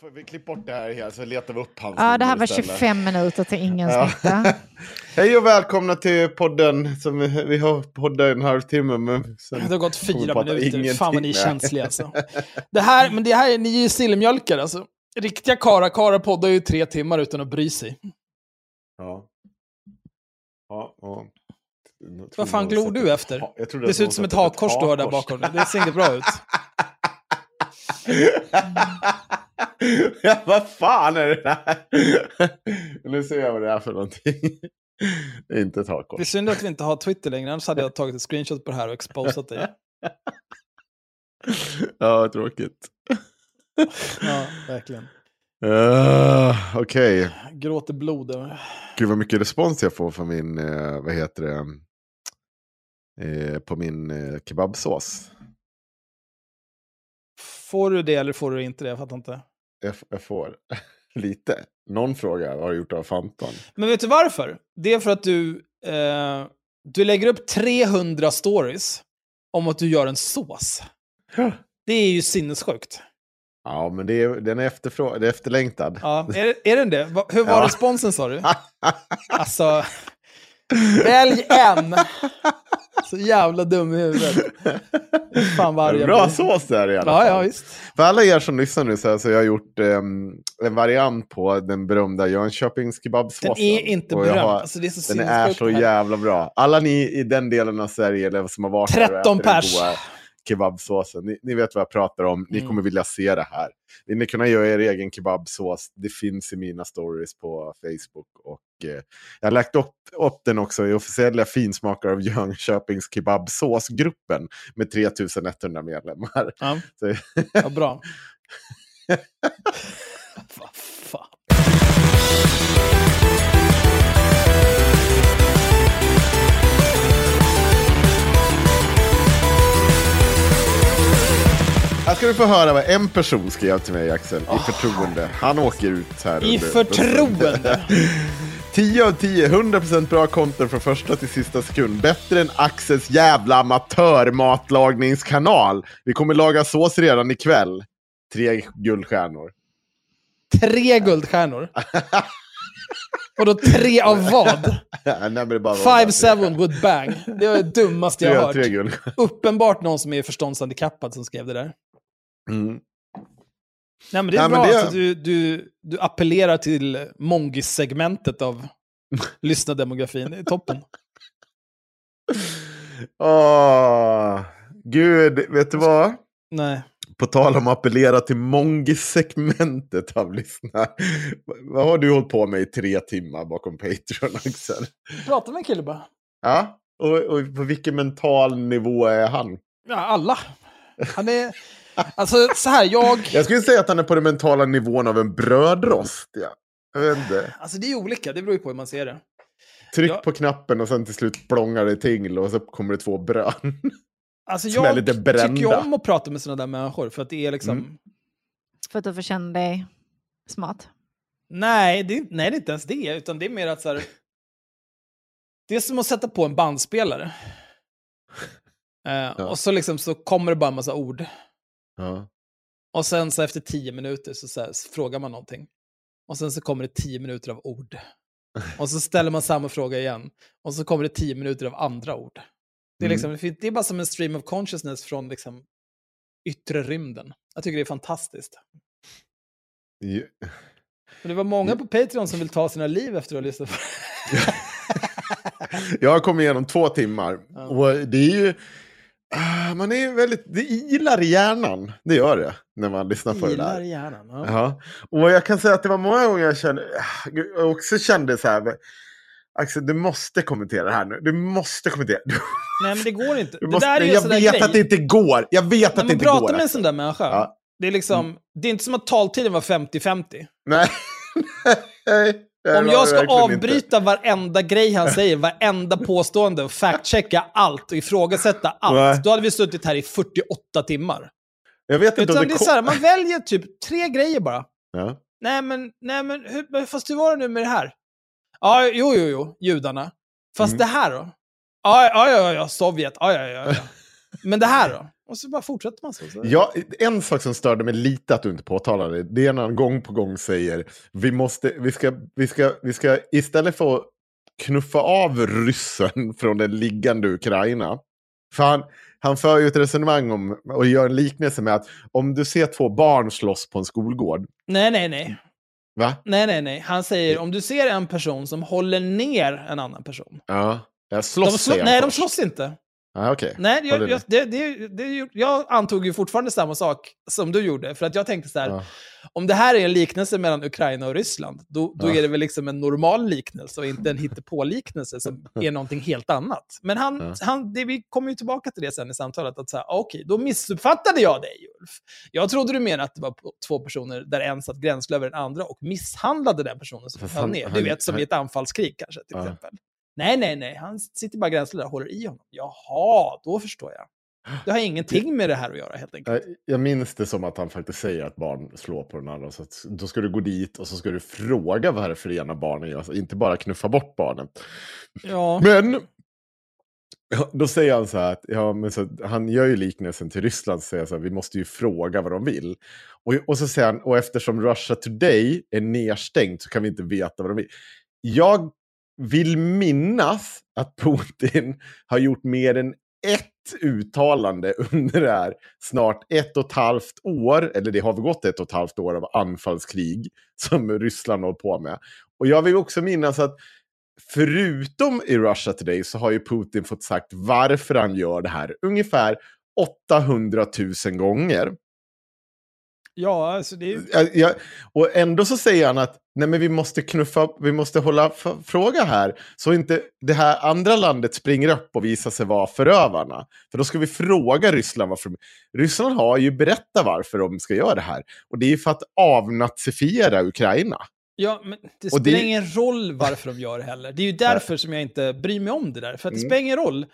får, vi klipper bort det här helt, så letar vi upp hans Ja, det här var istället. 25 minuter till ingen Ja. smitta. Hej och välkomna till podden. Som vi, vi har poddat en halvtimme. Men sen Det har gått fyra minuter. Fan vad ni är ingenting. känsliga alltså. Det här, men det här, är- ni är ju sillmjölkare alltså. Riktiga karlar, karlar poddar ju tre timmar utan att bry sig. Ja. Ja, ja. Vad fan glor du efter? Det ser ut som ett hakkors du har där bakom dig. Det ser inte bra ut. ja, vad fan är det där? nu ser jag vad det är för någonting. det är inte ett Det är synd att vi inte har Twitter längre, annars hade jag tagit ett screenshot på det här och exposat dig. ja, tråkigt. Ja, verkligen. Uh, Okej. Gråter blod. över- Gud vad mycket respons jag får från min, eh, vad heter det, eh, på min eh, kebabsås. Får du det eller får du inte det? Jag fattar inte. Jag, jag får lite. Någon fråga har du gjort av Fanton? Men vet du varför? Det är för att du, eh, du lägger upp 300 stories om att du gör en sås. Det är ju sinnessjukt. Ja, men det är, den är, efterfrå- det är efterlängtad. Ja, är, är den det? Hur var Ja. responsen sa du? Alltså, välj en. Så jävla dum i huvudet. Fan vad Bra sås där i alla Ja, fall. ja, visst. För alla er som lyssnar nu så, här, så jag har gjort ehm, en variant på den berömda Jönköpings kebabsåsen. Den är inte berömd. har- Alltså, är så Den är så jävla bra. Alla ni i den delen av Sverige eller som har varit där och 13 ätit den pers. goda kebabsåsen. Ni, ni vet vad jag pratar om. Ni Mm. kommer vilja se det här. Vill ni kunna göra er egen kebabsås? Det finns i mina stories på Facebook. Och eh, jag har lagt upp, upp den också i officiella finsmakare av Jönköpings kebabsåsgruppen med 3100 medlemmar. Ja, Så, ja bra. ska du få höra vad en person skrev till mig, Axel, i förtroende. Han åker ut här. I under- förtroende. 10 av 10, 100% bra content från första till sista sekund. Bättre än Axels jävla amatörmatlagningskanal. Vi kommer laga sås redan ikväll. Tre guldstjärnor. Tre guldstjärnor. Och då tre av vad? Five seven would bang. Det var det dummaste jag har hört. Uppenbart någon som är förståndshandikappad som skrev det där. Mm. Nej, men det är Nej, bra det- att du, du, du appellerar till mongis-segmentet av lyssnardemografin. Det är toppen. Åh, gud, vet du vad? Nej. På tal om att appellera till Mongis-segmentet av lyssnare. Vad har du hållit på med i tre timmar bakom Patreon, Axel? Prata med en kille bara. Ja, och, och på vilken mental nivå är han? Ja, alla. Han är... Alltså, så här, jag... Jag skulle säga att han är på den mentala nivån av en brödrost. Ja. Jag vet inte. Alltså, det är olika. Det beror ju på hur man ser det. Tryck Ja. på knappen och sen till slut plångar det till och så kommer det två bröd. Alltså, jag lite tycker ju om att prata med sådana där människor. För att det är liksom... Mm. För att du får känna dig smart. Nej, det är, nej, det är inte ens det. Utan det är mer att så här... Det är som att sätta på en bandspelare. Eh, Och så, liksom, så kommer det bara en massa ord. Ja. Och sen så efter tio minuter så, så här, så frågar man någonting. Och sen så kommer det tio minuter av ord. Och så ställer man samma fråga igen. Och så kommer det tio minuter av andra ord. Det är, Mm. liksom, det fin- det är bara som en stream of consciousness från liksom, yttre rymden. Jag tycker det är fantastiskt. Och det var många på Patreon som vill ta sina liv efter att ha lyssnat på Jag har kommit igenom två timmar. Ja. Och det är ju... ah, Man är väldigt... Det ilar i hjärnan. Det gör det. När man lyssnar på det Ilar där. i hjärnan. Ja. Ja. Och jag kan säga att det var många gånger jag kände... Jag också kände så här... Axel, du måste kommentera det här nu. Du måste kommentera. Du Nej, men det går inte. det måste, där är ju jag sån där vet grej. att det inte går. Jag vet När att det man inte pratar går. med en sån där människa, Ja. Mm. det, är liksom, det är inte som att taltiden var 50-50. Nej. Nej. Det Om jag ska verkligen inte. avbryta varenda grej han säger, varenda påstående fact-checka allt och ifrågasätta allt, Nej. då hade vi suttit här i 48 timmar. Jag vet inte Utan det det är så här, man väljer typ tre grejer bara. Ja. Nej men, nej men, hur, fast hur var det nu med det här? Ja, jo, jo, jo, judarna. Fast Mm. det här då? Ja, ja, ja, ja, Sovjet. Ja, ja, ja, ja. Men det här då? Och så bara fortsätter man så. Ja, en sak som störde mig lite att du inte påtalade, det är när han gång på gång säger vi måste, vi ska, vi ska, vi ska istället för att knuffa av ryssen från den liggande Ukraina, för han, han för ju ett resonemang om, och gör en liknelse med att om du ser två barn slåss på en skolgård, Nej, nej, nej. va? Nej, nej, nej. Han säger om du ser en person som håller ner en annan person. Ja, jag De slåss slå, säger han nej, de först. slåss inte. Ja, okej. Nej, jag, jag, det, det, det, jag antog ju fortfarande samma sak som du gjorde. För att jag tänkte så här, Ja. om det här är en liknelse mellan Ukraina och Ryssland, då, då Ja. är det väl liksom en normal liknelse och inte en hittepå-liknelse som är någonting helt annat. Men han, Ja. han, det, vi kommer ju tillbaka till det sen i samtalet, att säga, okej, då missuppfattade jag dig, Ulf. Jag trodde du menade att det var två personer där en satt gränsle över den andra och misshandlade den personen som han- ner. Du vet, som i ett anfallskrig kanske, till exempel. Nej, nej, nej, han sitter bara gränsle där och håller i honom. Jaha, då förstår jag. Det har ingenting med det här att göra helt enkelt. Jag- minns det som att han faktiskt säger att barn slår på den andra. Så att då ska du gå dit och så ska du fråga vad det är för ena barnen gör. så Inte bara knuffa bort barnen. Ja. Men då säger han så här att ja, men så, han gör ju liknelsen till Ryssland. Säger så här, vi måste ju fråga vad de vill. Och, och så säger han, och eftersom Russia Today är nedstängt så kan vi inte veta vad de vill. Jag vill minnas att Putin har gjort mer än ett uttalande under det här snart ett och ett halvt år, eller det har väl gått ett och ett halvt år av anfallskrig som Ryssland håller på med. Och jag vill också minnas att förutom i Russia Today så har ju Putin fått sagt varför han gör det här ungefär 800 000 gånger. Ja, alltså det är jag, och ändå så säger han att nej men vi måste knuffa, vi måste hålla fråga här. Så inte det här andra landet springer upp och visar sig vara förövarna. För då ska vi fråga Ryssland varför. Ryssland har ju berättat varför de ska göra det här. Och det är ju för att avnazifiera Ukraina. Ja, men det Och det- spelar ingen roll varför de gör det heller. Det är ju därför som jag inte bryr mig om det där. För att det Mm. spelar ingen roll.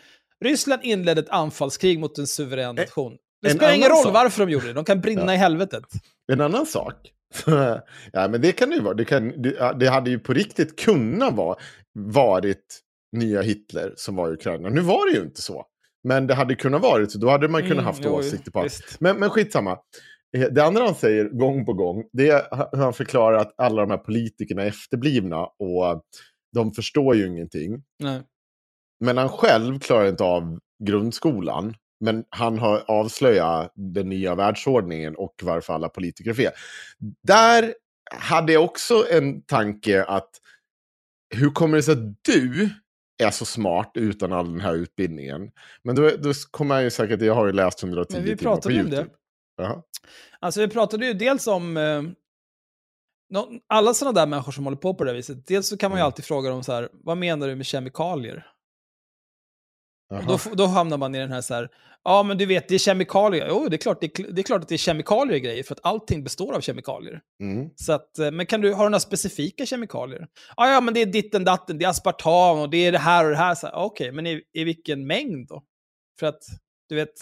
Ryssland inledde ett anfallskrig mot en suverän nation. Det spelar ingen roll sak. varför de gjorde det. De kan brinna i helvetet. En annan sak. ja, men det kan det ju vara. Det, kan, det, ja, det hade ju på riktigt kunnat vara varit nya Hitler som var i Ukraina. Nu var det ju inte så. Men det hade kunnat varit så. Då hade man kunnat Mm, haft jo, åsikter på visst. Men, men skitsamma. Eh, Det andra han säger gång på gång, det är hur han förklarar att alla de här politikerna är efterblivna och de förstår ju ingenting. Nej. Men han själv klarar inte av grundskolan. Men han har avslöjat den nya världsordningen och varför alla politiker är fel. Där hade jag också en tanke att hur kommer det sig att du är så smart utan all den här utbildningen? Men då, då kommer jag ju säkert, jag har ju läst 110 Men vi timmar på pratade om det. YouTube. Jaha. Alltså vi pratade ju dels om eh, alla sådana där människor som håller på på det här viset. Dels så kan man ju Mm. alltid fråga dem så här, vad menar du med kemikalier? Då, då hamnar man i den här så här, ja men du vet det är kemikalier. Jo, det är, klart, det, är, det är klart att det är kemikalier i grejer, för att allting består av kemikalier. Mm. Så att, eh, men kan du, har du några specifika kemikalier? Ja, ja, men det är ditten datten, det är aspartam och det är det här och det här. Okej, men i, i vilken mängd då? För att, du vet,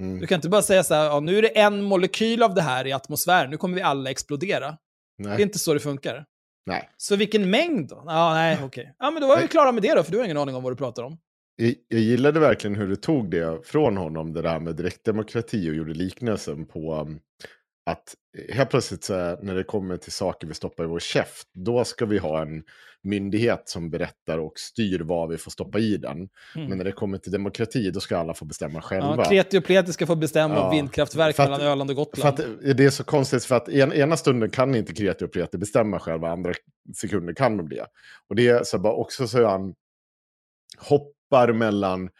Mm. du kan inte bara säga så här, ja, nu är det en molekyl av det här i atmosfären, nu kommer vi alla explodera. Det är Nej. inte så det funkar. Nej. Så vilken mängd då? Ja, nej, okej. Ja, men då var vi klara med det då, för du har ingen aning om vad du pratar om. Jag, gillade verkligen hur du tog det från honom, det där med direktdemokrati och gjorde liknelsen på um, att helt plötsligt så är, när det kommer till saker vi stoppar i vår käft, då ska vi ha en myndighet som berättar och styr vad vi får stoppa i den. Mm. Men när det kommer till demokrati, då ska alla få bestämma själva. Ja, kreti och pleti ska få bestämma Ja. vindkraftverk att- mellan Öland och Gotland. att det är så konstigt, för att en, ena stunden kan inte kreti och pleti bestämma själva, andra sekunder kan de det. Och det är så bara också så han hoppar mellan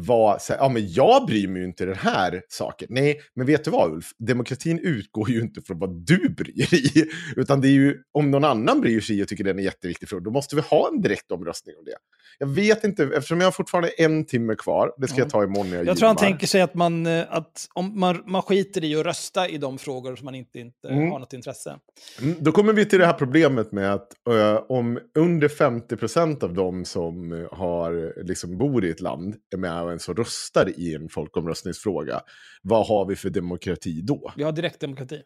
vad, så här, ja men jag bryr mig ju inte den här saken. Nej, men vet du vad Ulf? Demokratin utgår ju inte från vad du bryr dig i. Utan det är ju om någon annan bryr sig och tycker den är jätteviktig fråga, då måste vi ha en direkt omröstning om det. Jag vet inte, eftersom jag har fortfarande en timme kvar, det ska Ja. jag ta imorgon när jag Jag tror han tänker sig att, man, eh, att om man, man skiter i att rösta i de frågor som man inte, inte Mm. har något intresse. Mm, Då kommer vi till det här problemet med att eh, om under 50% av de som eh, har, eh, liksom bor i ett land är med och ens röstar i en folkomröstningsfråga, vad har vi för demokrati då? Vi har direktdemokrati.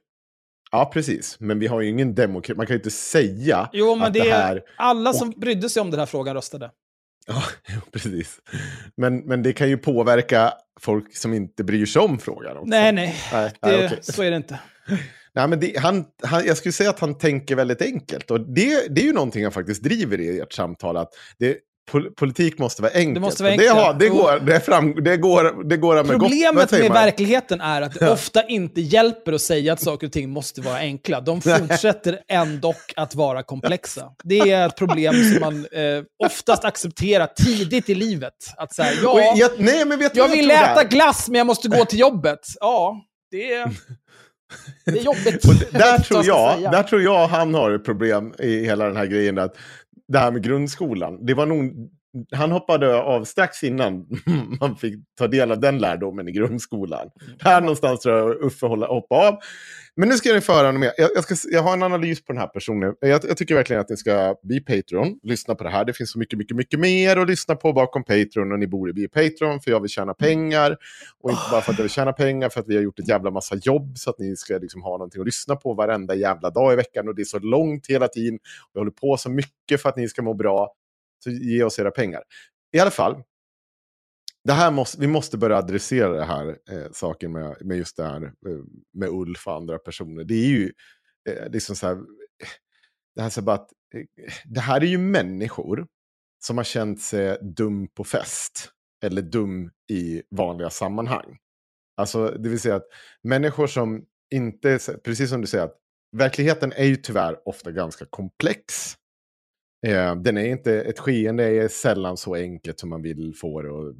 Ja, precis. Men vi har ju ingen demokrati. Man kan ju inte säga Jo, men att det, det här... alla som brydde sig om den här frågan röstade. Ja, precis. Men, men det kan ju påverka folk som inte bryr sig om frågan också. Nej, nej, nej, det, nej okej. så är det inte. Nej, men det, han, han, jag skulle säga att han tänker väldigt enkelt. Och det, det är ju någonting han faktiskt driver i ert samtal. Att det, pol, politik måste vara enkelt. måste vara Och det, enkelt. har, det, går, det, fram, det, går, det går med gott. Problemet säger med verkligheten är att det ofta inte hjälper att säga att saker och ting måste vara enkla. De fortsätter ändå att vara komplexa. Det är ett problem som man eh, oftast accepterar tidigt i livet. Att säga, ja, jag, nej, men vet jag vad vill det är? äta glass men jag måste gå till jobbet. Ja, det är, det är jobbigt. Jag där, tror jag, där tror jag han har ett problem i hela den här grejen. Att det här med grundskolan, det var nog, han hoppade av strax innan man fick ta del av den lärdomen i grundskolan. Här någonstans tror jag Uffe håller, hoppa av. Men nu ska ni få höra något mer. Jag, jag, ska, jag har en analys på den här personen. Jag, jag tycker verkligen att ni ska bli Patreon. Lyssna på det här. Det finns så mycket, mycket, mycket mer att lyssna på bakom Patreon. Och ni borde bli Patreon för jag vill tjäna pengar. Och inte bara för att jag vill tjäna pengar, för att vi har gjort ett jävla massa jobb så att ni ska liksom ha någonting att lyssna på varenda jävla dag i veckan. Och det är så långt hela tiden. Och jag håller på så mycket för att ni ska må bra. Så ge oss era pengar. I alla fall, det här måste, vi måste börja adressera det här eh, saken med, med just det här eh, med Ulf och andra personer. Det är ju eh, liksom så här, det här, så bara att, eh, det här är ju människor som har känt sig dum på fest eller dum i vanliga sammanhang. Alltså, det vill säga att människor som inte, precis som du säger, att verkligheten är ju tyvärr ofta ganska komplex. Eh, den är inte, ett skeende är sällan så enkelt som man vill få det att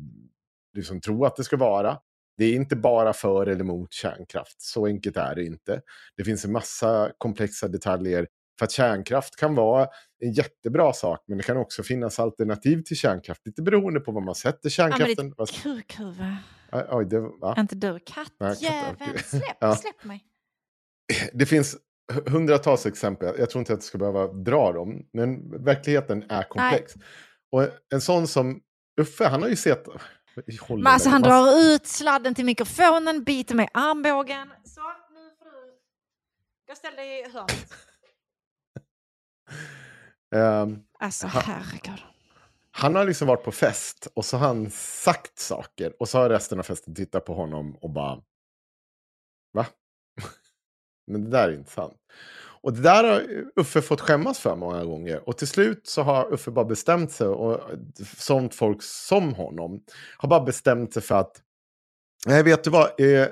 liksom tro att det ska vara. Det är inte bara för eller mot kärnkraft, så enkelt är det inte. Det finns en massa komplexa detaljer. För att kärnkraft kan vara en jättebra sak, men det kan också finnas alternativ till kärnkraft. Lite beroende på vad man sätter Ja, men kärnkraften. ditt kukhuvud. Oj, det, va? Inte du, Nej, katt, kattjäveln. okej. Släpp, Ja. släpp mig. det finns hundratals exempel. Jag tror inte att jag ska behöva dra dem. Men verkligheten är komplex. Och en sån som Uffe, han har ju sett... Men alltså han va? drar ut sladden till mikrofonen, biter mig i armbågen. Så, nu får du... Jag ställer dig i hörnet. Ehm, Alltså Ha- herregud. han har liksom varit på fest och så har han sagt saker. Och så har resten av festen tittat på honom och bara... Va? Men det där är inte sant. Och det där har Uffe fått skämmas för många gånger. Och till slut så har Uffe bara bestämt sig, och eh, sånt folk som honom, har bara bestämt sig för att, nej vet du vad, eh,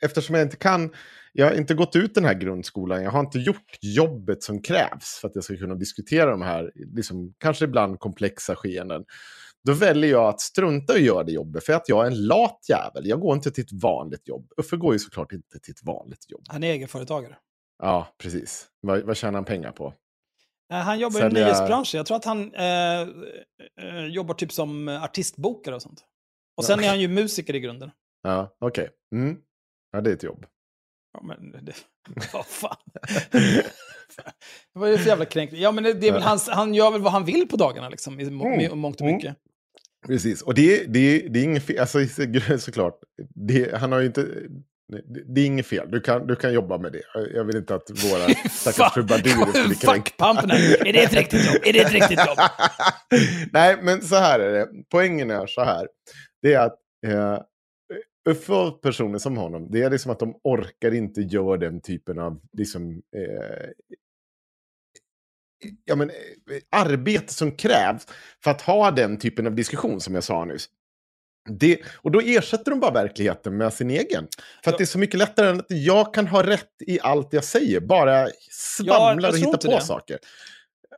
eftersom jag inte kan, jag har inte gått ut den här grundskolan, jag har inte gjort jobbet som krävs för att jag ska kunna diskutera de här, liksom, kanske ibland komplexa skeenden. Då väljer jag att strunta och göra det jobbet för att jag är en lat jävel. Jag går inte till ett vanligt jobb. Uffe går ju såklart inte till ett vanligt jobb. Han är egenföretagare. Ja, precis. Vad, vad tjänar han pengar på? Eh, Han jobbar i Sälja- nyhetsbranschen. Jag tror att han eh, eh, jobbar typ som artistbokare och sånt. Och sen Ja. är han ju musiker i grunden. Ja, okej. Mm. Ja, det är ett jobb. Ja, men det, vad fan. Vad är det för jävla kränkning? Ja, men det, det är väl hans, han gör väl vad han vill på dagarna, liksom, i må, Mm. i mångt och Mm. mycket. Precis, och det, det, det är inget fel, alltså så- såklart. Det, han har ju inte, Det, är inget fel, du kan, du kan jobba med det. Jag vill inte att våra Fuck- stackars trubadurer ska bli kränkta. Fuckpampen här. Är det ett riktigt jobb? Är det ett riktigt jobb? Nej, men så här är det. Poängen är så här. Det är att eh, för personer som honom, det är liksom att de orkar inte göra den typen av liksom, eh, ja, men, eh, arbete som krävs för att ha den typen av diskussion som jag sa nyss. Det, och då ersätter de bara verkligheten med sin egen. För att Ja. det är så mycket lättare än att jag kan ha rätt i allt jag säger. Bara svamlar och hittar på det. saker.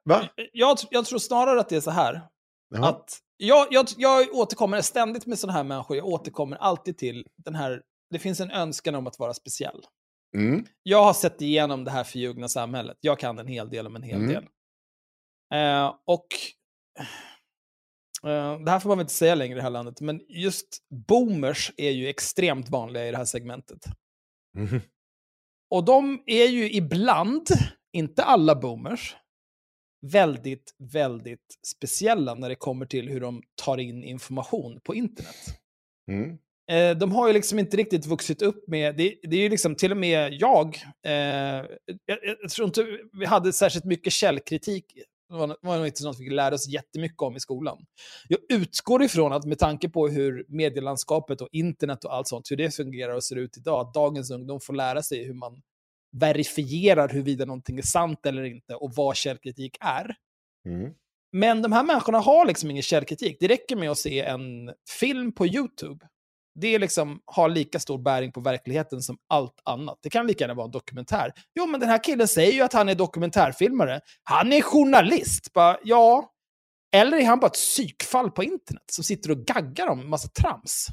Va? Jag, jag tror snarare att det är så här. Jaha. Att jag, jag, jag återkommer ständigt med sådana här människor. Jag återkommer alltid till den här... Det finns en önskan om att vara speciell. Mm. Jag har sett igenom det här förljugna samhället. Jag kan en hel del om en hel Mm. del. Eh, och eh, det här får man väl inte säga längre i det här landet, men just boomers är ju extremt vanliga i det här segmentet. Mhm. Och de är ju ibland, inte alla boomers, väldigt, väldigt speciella när det kommer till hur de tar in information på internet. Mm. Eh, de har ju liksom inte riktigt vuxit upp med, det, det är ju liksom till och med jag, eh, jag, jag tror inte vi hade särskilt mycket källkritik. Det var, var inte sånt vi lära oss jättemycket om i skolan. Jag utgår ifrån att med tanke på hur medielandskapet och internet och allt sånt, hur det fungerar och ser ut idag, att dagens ungdom får lära sig hur man verifierar huruvida någonting är sant eller inte och vad källkritik är. Mm. Men de här människorna har liksom ingen källkritik. Det räcker med att se en film på YouTube. Det liksom, har lika stor bäring på verkligheten som allt annat. Det kan lika gärna vara en dokumentär. Jo, men den här killen säger ju att han är dokumentärfilmare. Han är journalist. Bara, ja. Eller är han bara ett psykfall på internet som sitter och gaggar om en massa trams?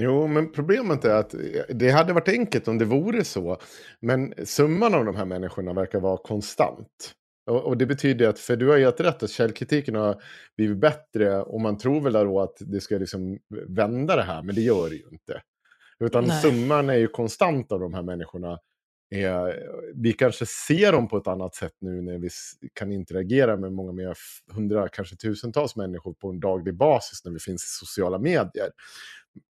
Jo, men problemet är att det hade varit enkelt om det vore så. Men summan av de här människorna verkar vara konstant. Och, och det betyder att, för du har helt rätt, att källkritiken har blivit bättre. Och man tror väl då att det ska liksom vända det här, men det gör det ju inte. Utan Nej. summan är ju konstant av de här människorna. Eh, vi kanske ser dem på ett annat sätt nu när vi kan interagera med många mer, hundra, kanske tusentals människor på en daglig basis när vi finns i sociala medier.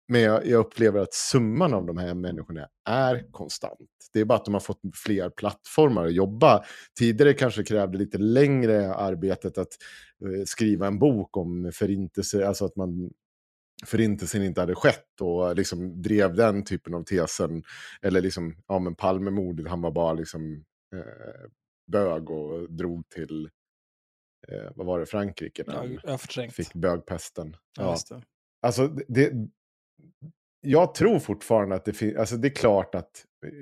Men jag, jag upplever att summan av de här människorna är konstant. Det är bara att de har fått fler plattformar att jobba. Tidigare kanske krävde lite längre arbetet att eh, skriva en bok om förintelse, alltså att man förintelsen inte hade skett och liksom drev den typen av tesen. Eller liksom, ja men Palmemordet, han var bara liksom eh, bög och drog till, eh, vad var det, Frankrike när han fick bögpesten. Ja, just det. Alltså, det, jag tror fortfarande att det finns, alltså det är klart att,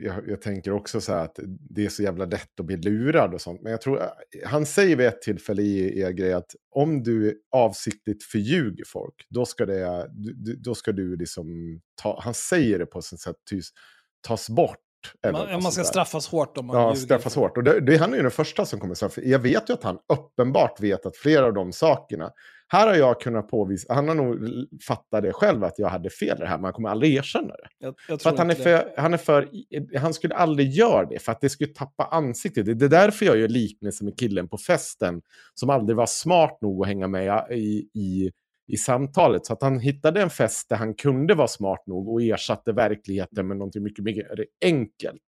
jag, jag tänker också så här att det är så jävla lätt att bli lurad och sånt. Men jag tror, han säger vid ett tillfälle i er grej att om du avsiktligt förljuger folk, då ska, det, då ska du liksom ta, han säger det på ett sätt, tas bort. eller Man, man ska straffas hårt om man Ja, ljuger. straffas hårt. Och det, det, han är ju den första som kommer straffas. Jag vet ju att han uppenbart vet att flera av de sakerna, här har jag kunnat påvisa, han har nog fattat det själv att jag hade fel i det här, men han kommer aldrig erkänna det. Jag, jag För att han är inte det. för, han är för, han skulle aldrig göra det, för att det skulle tappa ansiktet. Det är därför jag gör liknelse med killen på festen, som aldrig var smart nog att hänga med i, i, i samtalet. Så att han hittade en fest där han kunde vara smart nog och ersatte verkligheten med någonting mycket mer enkelt.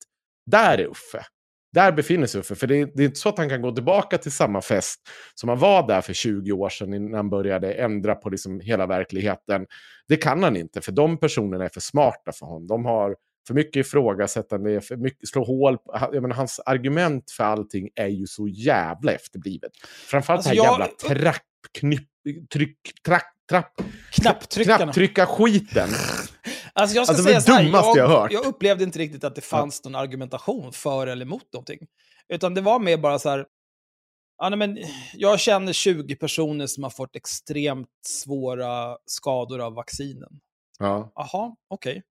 Där är Uffe. Där befinner sig Uffe. För det är, det är inte så att han kan gå tillbaka till samma fest som han var där för 20 år sedan innan han började ändra på liksom hela verkligheten. Det kan han inte, för de personerna är för smarta för honom. De har för mycket ifrågasättande, för mycket slå hål. Jag menar, hans argument för allting är ju så jävla efterblivet. Framförallt Alltså, det här jag- jävla trapp, knypp, tryck, track, trapp, Knapptryckarna. knapptrycka skiten. Alltså jag ska Alltså, säga så här, jag jag, hört. jag upplevde inte riktigt att det fanns någon argumentation för eller emot någonting. Utan det var mer bara så här, ja, nej, men jag känner 20 personer som har fått extremt svåra skador av vaccinen. Ja, Jaha, okej.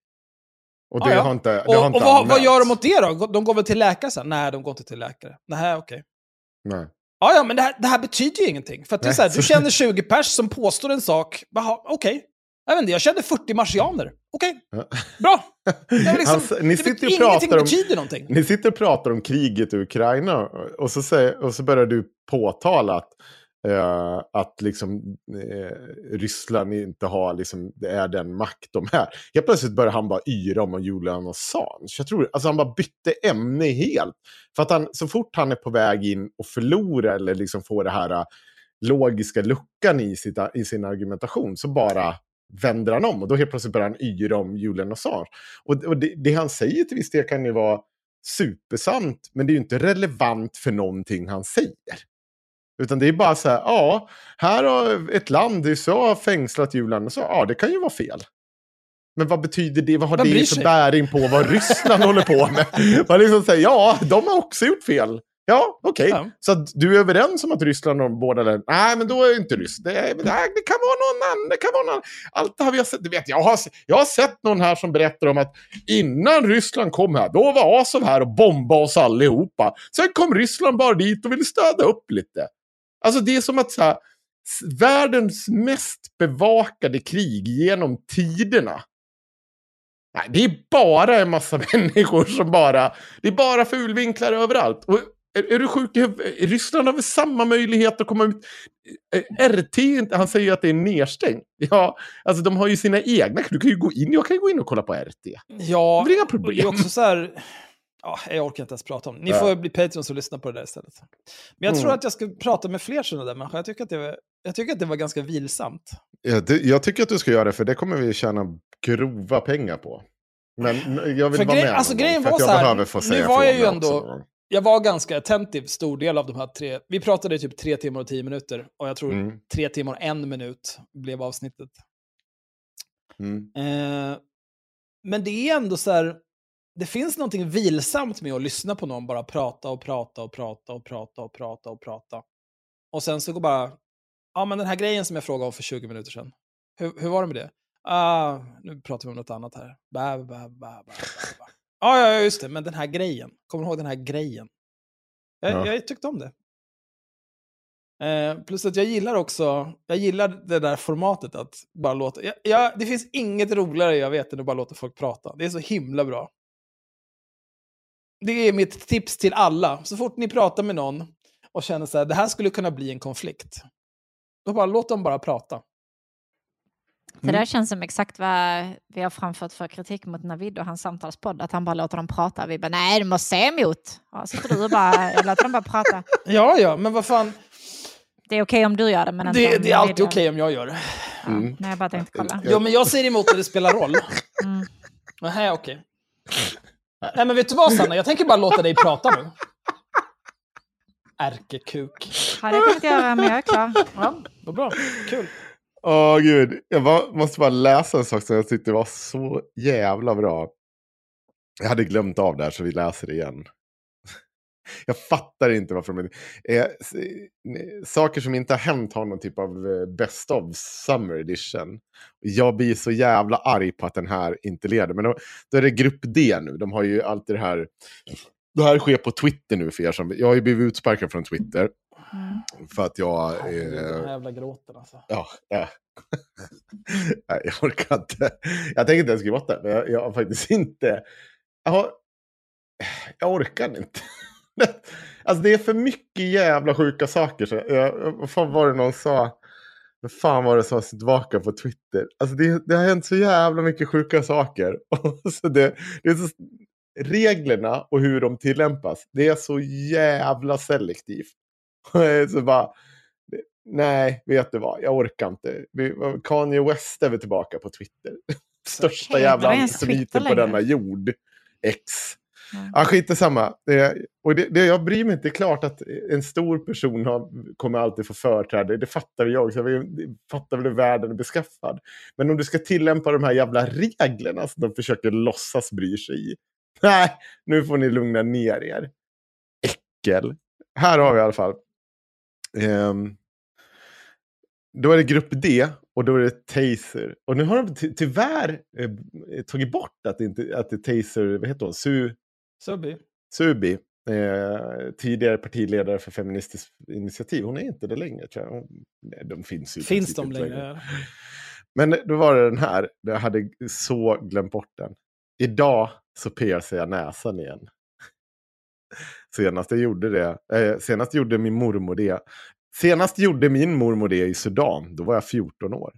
och det Ja, ja. har inte, det Och, har och inte vad, vad anmälts. gör de åt det då? De går väl till läkare sen? Nej, de går inte till läkare. Nej, okej. Nej. Ja, ja, men det här, det här betyder ju ingenting. För att det är så här, du känner 20 pers som påstår en sak. Jaha, okej. Jag vet inte, jag kände 40 marsianer. Okej, Ja. bra. Liksom, Alltså, ni sitter och pratar om- betyder någonting. Ni sitter och pratar om kriget i Ukraina och så, säger, och så börjar du påtala att Eh, att liksom eh, Ryssland inte har, liksom, det är den makt de är. Helt plötsligt börjar han bara yra om Julian Assange. Jag tror, alltså han bara bytte ämne helt. För att han, så fort han är på väg in och förlorar eller liksom får det här uh, logiska luckan i, sitt, i sin argumentation så bara vänder han om. Och då helt plötsligt börjar han yra om Julian Assange. Och, och det, det han säger till viss del kan ju vara supersant, men det är ju inte relevant för någonting han säger. Utan det är bara så här, ja, här har ett land, USA, fängslat Julian. Så, ja, det kan ju vara fel. Men vad betyder det? Vad har bryr det för bäring på vad Ryssland håller på med? Man liksom säger, ja, de har också gjort fel. Ja, okej. Ja. Så du är överens om att Ryssland och båda länder... Nej, men då är det inte Ryssland. Det, är- nej, det kan vara någon annan. Det kan vara någon. Allt det här vi har sett. Du vet, jag, har, jag har sett någon här som berättar om att innan Ryssland kom här, då var Azov här och bombade oss allihopa. Sen kom Ryssland bara dit och ville stöda upp lite. Alltså det är som att så här, världens mest bevakade krig genom tiderna. Nej, det är bara en massa människor som bara... Det är bara fulvinklar överallt. Och är, är du sjuk i? Ryssland har väl samma möjlighet att komma ut... Eh, RT, är inte- han säger ju att det är nedstängt. Ja, alltså de har ju sina egna. Du kan ju gå in, jag kan ju gå in och kolla på RT. Ja, Det är inga och det är problem. också så här... Ja, jag orkar inte ens prata om det. Ni Ja. får bli Patreons och lyssna på det där istället. Men jag tror Mm. att jag ska prata med fler sådana där människor. Jag tycker att det var, jag tycker att det var ganska vilsamt. Ja, det, jag tycker att du ska göra det, för det kommer vi tjäna grova pengar på. Men jag vill För vara grej- med alltså, gång, grejen var så här, nu var jag ju ändå-. Jag var ganska attentiv stor del av de här tre. Vi pratade i typ tre timmar och tio minuter. Och jag tror Mm, tre timmar och en minut blev avsnittet. mm. Eh, men det är ändå så här, det finns någonting vilsamt med att lyssna på någon bara prata och prata och prata och prata och prata och prata. Och sen så går bara, ja men den här grejen som jag frågade om för 20 minuter sedan, hur, hur var det med det? Ah, nu pratar vi om något annat här. Ba, ba, ba, ba, ba, ba. Ja, ja, just det, men den här grejen, kommer du ihåg den här grejen? Jag, Ja. jag tyckte om det. Eh, plus att jag gillar också, jag gillar det där formatet att bara låta, jag, jag, det finns inget roligare jag vet än att bara låta folk prata. Det är så himla bra. Det är mitt tips till alla. Så fort ni pratar med någon och känner så här, det här skulle kunna bli en konflikt. Då bara låt dem bara prata. Det där känns som exakt vad vi har framfört för kritik mot Navid och hans samtalspodd. Att han bara låter dem prata. Vi bara, nej du måste säga emot. Ja, sitter du och bara, låter dem bara prata. Ja, ja, men vad fan. Det är okej om du gör det, men inte Det, om det är alltid okej gör om jag gör det. Ja, Mm. nej, jag bara tänkte kolla. Ja, men jag säger emot när det spelar roll. Mm. Nej, okej. Nej, men vet du vad Sanna? Jag tänker bara låta dig prata nu. Ärkekuk. Ja, det kan jag inte göra, men jag är klar. Ja, vad bra. Kul. Åh gud, jag bara, måste bara läsa en sak som jag tyckte var så jävla bra. Jag hade glömt av det här så vi läser det igen. Jag fattar inte varför de... Eh, eh, saker som inte har hänt har någon typ av eh, best of summer edition. Jag blir så jävla arg på att den här inte leder. Men då, då är det grupp D nu. De har ju alltid det här... Det här sker på Twitter nu för er som... Jag har ju blivit utsparkad från Twitter. Mm. För att jag... Den Eh, här jävla gråten alltså. Ja, ja. Nej, jag orkar inte. Jag tänker inte ens gråta, men jag, jag har faktiskt inte... Jag, har, jag orkar inte. Alltså det är för mycket jävla sjuka saker. Så jag, vad fan var det någon sa? Vad fan var det som var tillbaka på Twitter? Alltså det, det har hänt så jävla mycket sjuka saker. Så det, det är så, reglerna och hur de tillämpas, det är så jävla selektivt. Så bara, nej, vet du vad, jag orkar inte. Vi, Kanye West är väl tillbaka på Twitter. Största Heter jävla antisemiten på denna jord. X. Mm. Ja, skit samma. Och det, det, jag bryr mig inte. Det är klart att en stor person har, kommer alltid få företräde. Det fattar jag också. Vi fattar väl hur världen är beskaffad. Men om du ska tillämpa de här jävla reglerna som de försöker låtsas bry sig i. Nej, nu får ni lugna ner er. Äckel. Här har vi i alla fall. Ehm, då är det grupp D och då är det Taser. Och nu har de ty tyvärr eh, tagit bort att det, inte, att det Taser, vad heter hon, Su, Subby. Subi. Eh, tidigare partiledare för Feministiskt initiativ. Hon är inte det längre tror jag. Nej, De finns ju Finns de inte längre? Men då var det den här. Jag hade så glömt bort den. Idag så piercar jag näsan igen. Senast jag gjorde det, eh, senast gjorde min mormor det. Senast gjorde min mormor det i Sudan, då var jag 14 år.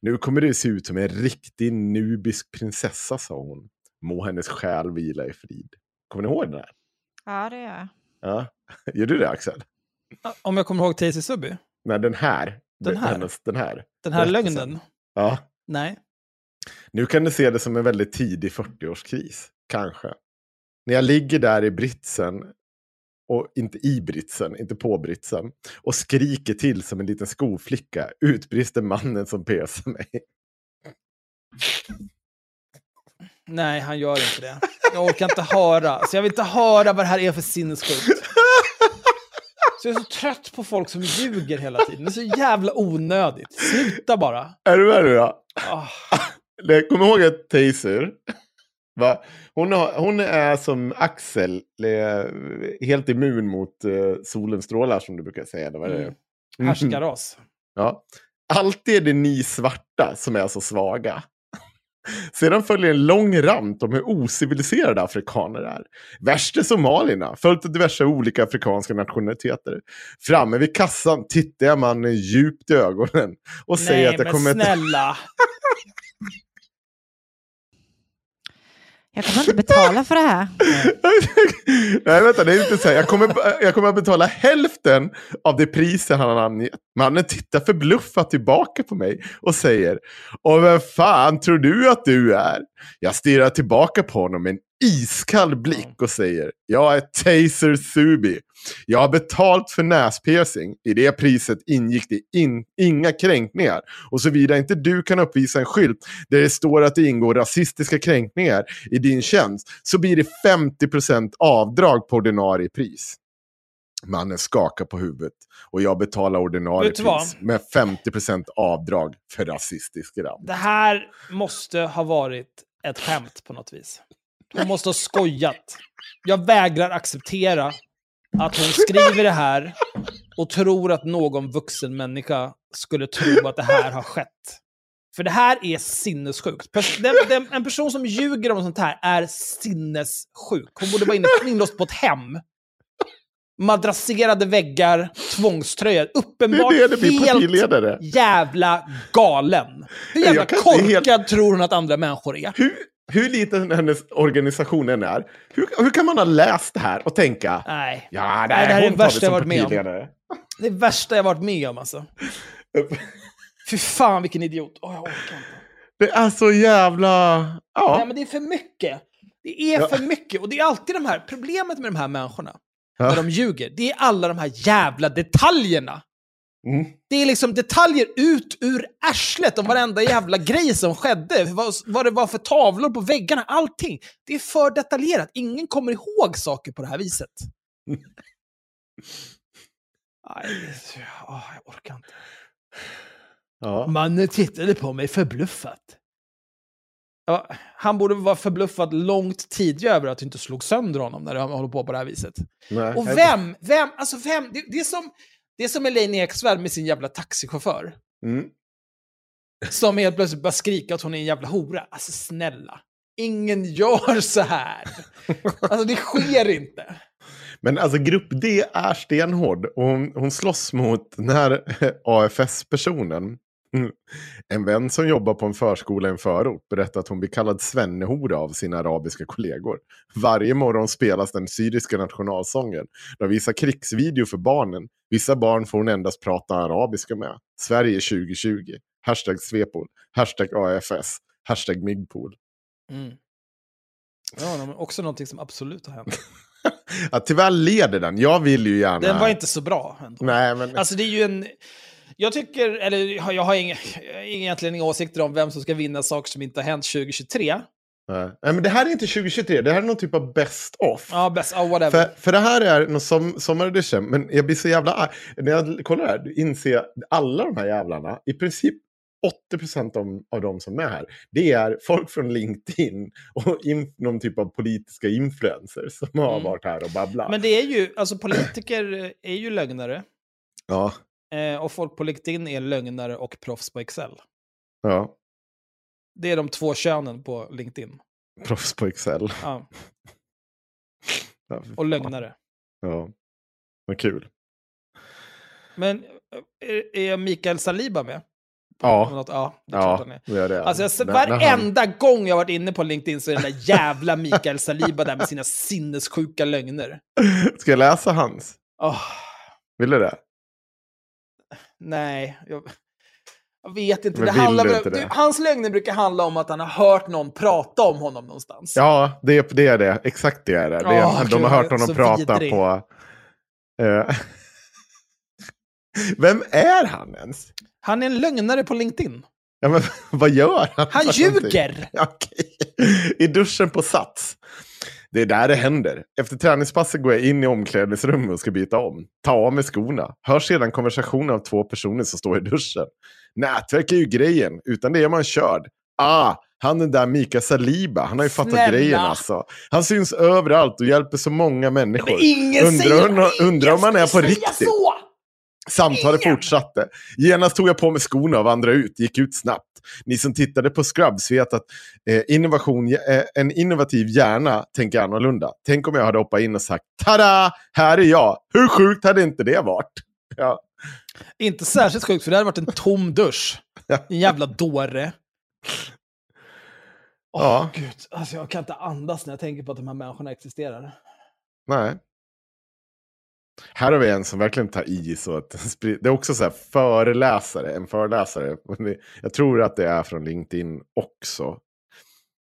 Nu kommer det se ut som en riktig nubisk prinsessa, sa hon. Må hennes själ vila i frid. Kommer ni ihåg den här? Ja, det gör jag. Ja. Gör du det Axel? Om jag kommer ihåg Tazy Subby? Nej, den här. Den här? Hennes, den här. Den här lögnen? Ja. Nej. Nu kan du se det som en väldigt tidig 40-årskris. Kanske. När jag ligger där i britsen, och inte i britsen, inte på britsen, och skriker till som en liten skoflicka, utbrister mannen som pesar mig. Nej, han gör inte det. Jag orkar inte höra. Så jag vill inte höra vad det här är för sinnessjukt. Så jag är så trött på folk som ljuger hela tiden. Det är så jävla onödigt. Sluta bara. Är du med nu då? Det- Kom ihåg att Taser, va? Hon, har, hon är som Axel, eh, helt immun mot eh, solens strålar som du brukar säga. vad är det? Mm. Härskaras. Ja. Alltid är det ni svarta som är så svaga. Sedan följer en lång rant om hur ociviliserade afrikaner är. Värst är somalierna, följt av diverse olika afrikanska nationaliteter. Framme vid kassan tittar jag mannen djupt i ögonen och säger Nej, att jag men kommer... snälla. Jag kommer inte betala för det här. Nej, vänta, det är inte så här. Jag kommer, jag kommer att betala hälften av det priset han har angett. Mannen tittar förbluffat tillbaka på mig och säger Och vem fan tror du att du är? Jag stirrar tillbaka på honom med en iskall blick och säger Jag är Taser Subi. Jag har betalt för näspiercing. I det priset ingick det in, inga kränkningar. Och såvida inte du kan uppvisa en skylt där det står att det ingår rasistiska kränkningar i din tjänst så blir det 50% avdrag på ordinarie pris. Mannen skakar på huvudet och jag betalar ordinarie pris med 50% avdrag för rasistisk rand. Det här måste ha varit ett skämt på något vis. Hon måste ha skojat. Jag vägrar acceptera att hon skriver det här och tror att någon vuxen människa skulle tro att det här har skett. För det här är sinnessjukt. Pers- den, den, en person som ljuger om sånt här är sinnessjuk. Hon borde vara inne, inlåst på ett hem. Madrasserade väggar, tvångströjor. Det Uppenbart är det det helt jävla galen. Hur jävla korkad helt- tror hon att andra människor är? Hur, hur liten hennes organisation än är, hur, hur kan man ha läst det här och tänka Nej. Ja, Nej, det det här är det värsta jag varit med om. Det är det värsta jag varit med om alltså. Fy fan vilken idiot. Åh, jag orkar inte. Det är så jävla... Nej, Ja. men det är för mycket. Det är Ja. för mycket. Och det är alltid de här, problemet med de här människorna, Ja. när de ljuger, det är alla de här jävla detaljerna. Mm. Det är liksom detaljer ut ur arslet om varenda jävla grej som skedde. Vad, vad det var för tavlor på väggarna, allting. Det är för detaljerat. Ingen kommer ihåg saker på det här viset. Så- åh, jag orkar inte. Ja. Mannen tittade på mig förbluffat. Ja, han borde vara förbluffad långt tidigare över att du inte slog sönder honom när du håller på på det här viset. Nej. Och vem, vem, alltså vem, det, det är som, det är som Elaine Eksvärd med sin jävla taxichaufför. Mm. Som helt plötsligt bara skrika att hon är en jävla hora. Alltså snälla. Ingen gör så här. Alltså det sker inte. Men alltså grupp D är stenhård. Och hon, hon slåss mot den här AFS-personen. Mm. En vän som jobbar på en förskola i en förort berättar att hon blir kallad svennehora av sina arabiska kollegor. Varje morgon spelas den syriska nationalsången. De visar krigsvideo för barnen. Vissa barn får hon endast prata arabiska med. Sverige 2020. Hashtag Svepol. Hashtag AFS. Hashtag Migpool. Mm. Ja, men också någonting som absolut har hänt. Ja, tyvärr leder den. Jag vill ju gärna... Den var inte så bra ändå. Nej, men... Alltså det är ju en... Jag tycker, eller jag har inga, jag egentligen inga åsikter om vem som ska vinna saker som inte har hänt 2023. Nej. Men det här är inte 2023. Det här är någon typ av best of. Ja, bäst, ja, whatever. För, för det här är någon som, sommaredition, men jag blir så jävla arg. När jag kollar här, du inser alla de här jävlarna, i princip 80% av, av de som är här, det är folk från LinkedIn och in, någon typ av politiska influencers som har Mm. varit här och babblat. Men det är ju, alltså politiker är ju lögnare. Ja, Eh, och folk på LinkedIn är lögnare och proffs på Excel. ja. Det är de två könen på LinkedIn. Proffs på Excel. Ja. Ja, Och lögnare. Ja, vad kul. Men är, är Mikael Saliba med? Ja, Något? Ja, det är klart ja han är. det är. Alltså, jag, när han- varenda gång jag varit inne på LinkedIn så är den där jävla Mikael Saliba där med sina sinnessjuka lögner. Ska jag läsa hans? Åh, Vill du det? Nej, jag, jag vet inte. Det handlar inte det? hans lögner brukar handla om att han har hört någon prata om honom någonstans. Ja, det är det. Är det. Exakt det är det. det är, Åh, de har hört honom prata vidrig. på... Eh, Vem är han ens? Han är en lögnare på LinkedIn. Ja, men, vad gör han? Han ljuger! Okej. I duschen på Sats. Det är där det händer. Efter träningspasset går jag in i omklädningsrummet och ska byta om. Ta av mig skorna. Hör sedan konversationen av två personer som står i duschen. Nätverk är ju grejen. Utan det är man körd. Ah, han den där Mika Saliba. Han har ju fattat Snälla. grejen alltså. Han syns överallt och hjälper så många människor. Men ingen undrar, säger, undrar, om han är på riktigt. Så. Samtalet fortsatte. Genast tog jag på mig skorna och vandrade ut, gick ut snabbt. Ni som tittade på Scrubs vet att eh, innovation, eh, en innovativ hjärna tänker annorlunda. Tänk om jag hade hoppat in och sagt tada, här är jag. Hur sjukt hade inte det varit? Ja. Inte särskilt sjukt, för det hade varit en tom dusch. En jävla dåre. Åh, Ja. gud. Alltså, jag kan inte andas när jag tänker på att de här människorna existerar. Nej. Här har vi en som verkligen tar i så att det är också så här föreläsare, en föreläsare. Jag tror att det är från LinkedIn också.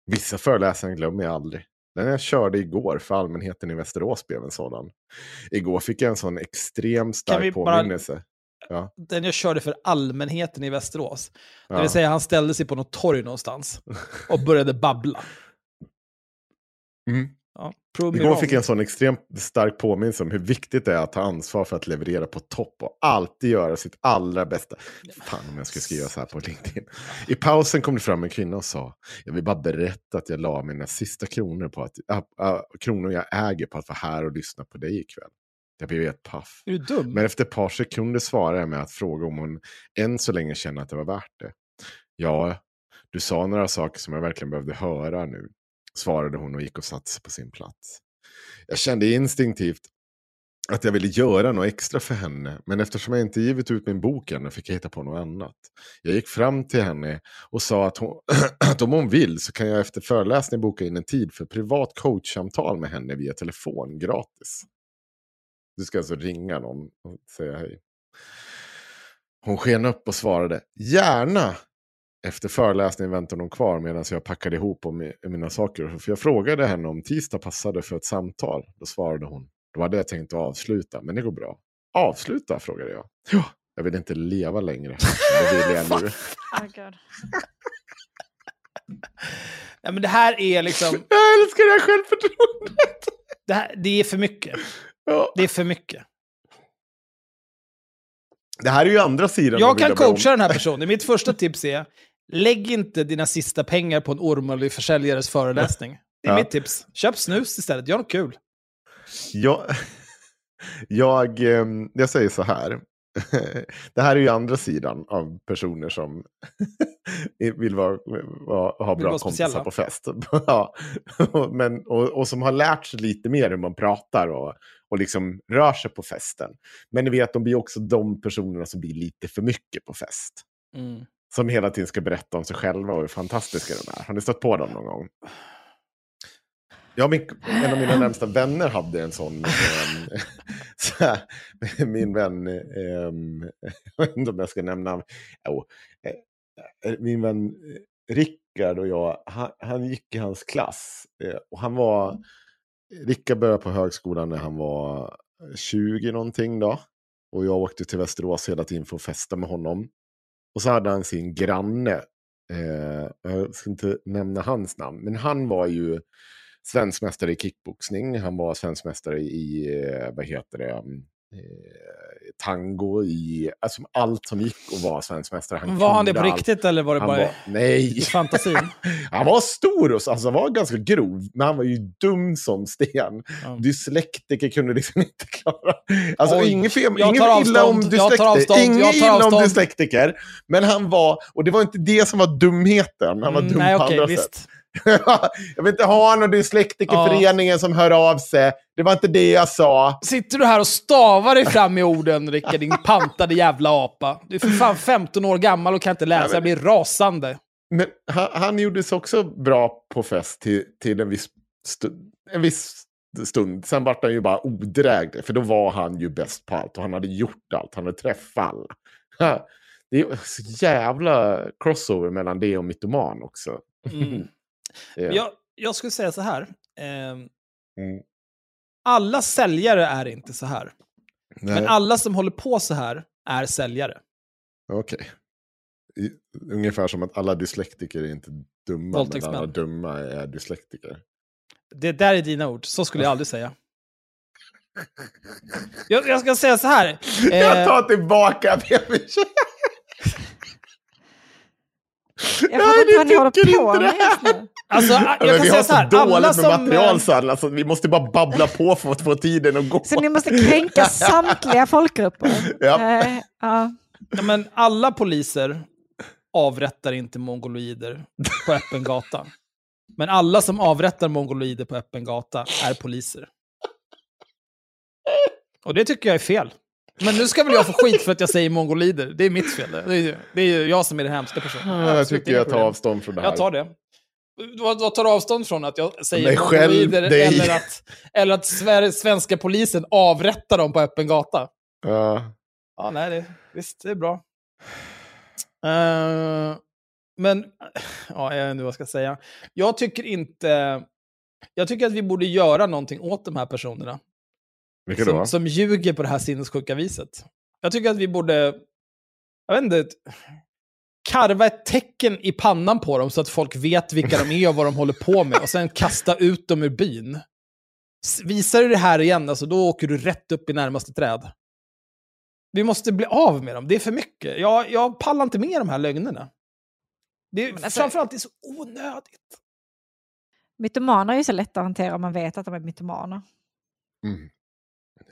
Vissa föreläsare glömmer jag aldrig. Den jag körde igår för allmänheten i Västerås blev en sådan. Igår fick jag en sån extremt stark bara- påminnelse. Den jag körde för allmänheten i Västerås. Det Ja. vill säga han ställde sig på något torg någonstans och började babbla. Mm. Ja, Igår fick jag en sån extremt stark påminnelse om hur viktigt det är att ta ansvar för att leverera på topp och alltid göra sitt allra bästa. Fan om jag skulle skriva så här på LinkedIn. I pausen kom det fram en kvinna och sa, jag vill bara berätta att jag la mina sista kronor, på att, äh, äh, kronor jag äger på att vara här och lyssna på dig ikväll. Jag blev helt paff. Är du dum? Men efter ett par sekunder svarade jag med att fråga om hon än så länge känner att det var värt det. Ja, du sa några saker som jag verkligen behövde höra nu, svarade hon och gick och satte sig på sin plats. Jag kände instinktivt att jag ville göra något extra för henne, men eftersom jag inte givit ut min bok ännu fick jag hitta på något annat. Jag gick fram till henne och sa att, hon, att om hon vill så kan jag efter föreläsningen boka in en tid för privat coachsamtal med henne via telefon gratis. Du ska alltså ringa någon och säga hej. Hon sken upp och svarade gärna. Efter föreläsningen väntade hon kvar medan jag packade ihop mina saker. För jag frågade henne om tisdag passade för ett samtal. Då svarade hon. Då hade jag tänkt att avsluta, men det går bra. Avsluta, frågade jag. Ja, jag vill inte leva längre. Det vill jag nu. Oh. Nej, men det här är liksom... Jag älskar det här självförtroendet. Det, här, det är för mycket. Ja. Det är för mycket. Det här är ju andra sidan. Jag kan coacha den här personen. Mitt första tips är, lägg inte dina sista pengar på en ormullig försäljares föreläsning. Det är Ja. mitt tips. Köp snus istället, gör något kul. Jag, jag, ehm, jag säger så här. Det här är ju andra sidan av personer som vill vara, vara, ha bra vara kompisar speciella. på fest. ja. Men, och, och som har lärt sig lite mer hur man pratar och, och liksom rör sig på festen. Men ni vet, de blir också de personerna som blir lite för mycket på fest. Mm. Som hela tiden ska berätta om sig själva och hur fantastiska de är. Har ni stött på dem någon gång? Ja, min, en av mina närmsta vänner hade en sån. ehm, så här, min vän, ehm, jag vet inte om jag ska nämna, jo, eh, min vän eh, Rickard och jag, han, han gick i hans klass. eh, Och han var, Rickard började på högskolan när han var 20 någonting då. Och jag åkte till Västerås hela tiden för att festa med honom. Och så hade han sin granne. Eh, jag ska inte nämna hans namn, men han var ju svensk mästare i kickboxning. Han var svensk mästare i, eh, vad heter det, mm, tango, i, alltså allt som gick att vara svenskmästare. Han Var han det på allt. riktigt eller var det Han bara var, nej, i fantasin? han var stor och så, alltså, han var ganska grov, men han var ju dum som sten. Ja. Dyslektiker kunde liksom inte klara... Alltså Oj, inget, fel, inget illa om avstånd, jag tar dyslektiker. avstånd, Inget illa om dyslektiker. Men han var, och det var inte det som var dumheten, han var Mm, dum Nej, på okej, andra visst. sätt. jag vill inte ha någon dyslektikerföreningen som hör av sig. Det var inte det jag sa. Sitter du här och stavar dig fram i orden, Rickard, din pantade jävla apa? Du är för fan 15 år gammal och kan inte läsa, jag blir rasande. Men han, han gjorde sig också bra på fest till, till en, viss stund, en viss stund. Sen vart han ju bara odräglig, för då var han ju bäst på allt och han hade gjort allt. Han hade träffat alla. Det är så jävla crossover mellan det och mytoman också. Mm. Ja. Jag, jag skulle säga så här. ehm, Mm. alla säljare är inte så här. Nej, Men alla som håller på så här är säljare. okej. I- Ungefär som att alla dyslektiker är inte dumma, men alla dumma är dyslektiker. Det där är dina ord, så skulle jag aldrig säga. Jag, jag ska säga så här. Jag eh, tar tillbaka det. Jag fattar inte vad ni håller på med det. just nu. alltså, Ja, jag men kan vi säga har så här. så Alla dåligt med som... material, eh, Sanna, så vi måste bara babbla på för att få tiden att gå. Så ni måste kränka samtliga folkgrupper? Ja. Eh, ja. Ja, men alla poliser avrättar inte mongoloider på öppen gata. Men alla som avrättar mongoloider på öppen gata är poliser. Och det tycker jag är fel. Men nu ska väl jag få skit för att jag säger mongolider. Det är mitt fel. Det är, ju- det är jag som är den hemska personen. Jag Absolut tycker jag tar avstånd från det här. Jag tar det. Vad, tar avstånd från? Att jag säger mongoloider dig. eller att, eller att svenska polisen avrättar dem på öppen gata? Ja. Ja, nej, det, visst, det är bra. Eh, men, ja, jag vet inte vad jag ska säga. Jag tycker inte... Jag tycker att vi borde göra någonting åt de här personerna. Vilka då? Som, som ljuger på det här sinnessjuka viset. Jag tycker att vi borde, jag vet inte, karva ett tecken i pannan på dem så att folk vet vilka de är och vad de håller på med och sen kasta ut dem ur byn. Visar du det här igen, alltså, då åker du rätt upp i närmaste träd. Vi måste bli av med dem, det är för mycket. Jag, jag pallar inte med de här lögnerna. Det är, alltså- framförallt det är så onödigt. Mytomaner är ju så lätt att hantera om man vet att de är mytomaner. Mm.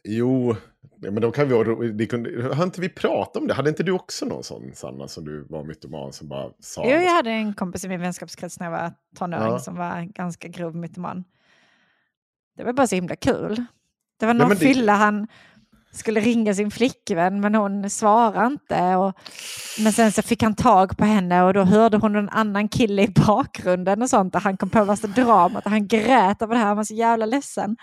Jo, ja, men då kan vi det kunde, Har inte vi pratat om det? Hade inte du också någon sån, Sanna, som du var mytoman som bara sa? Jo, jag hade en kompis i min vänskapskrets när jag var tonåring Ja. som var ganska grov mytoman. Det var bara så himla kul. Det var någon men det- fylla han skulle ringa sin flickvän men hon svarade inte. Och, men sen så fick han tag på henne och då hörde hon en annan kille i bakgrunden och sånt och han kom på värsta dramat och han grät över det här, han var så jävla ledsen.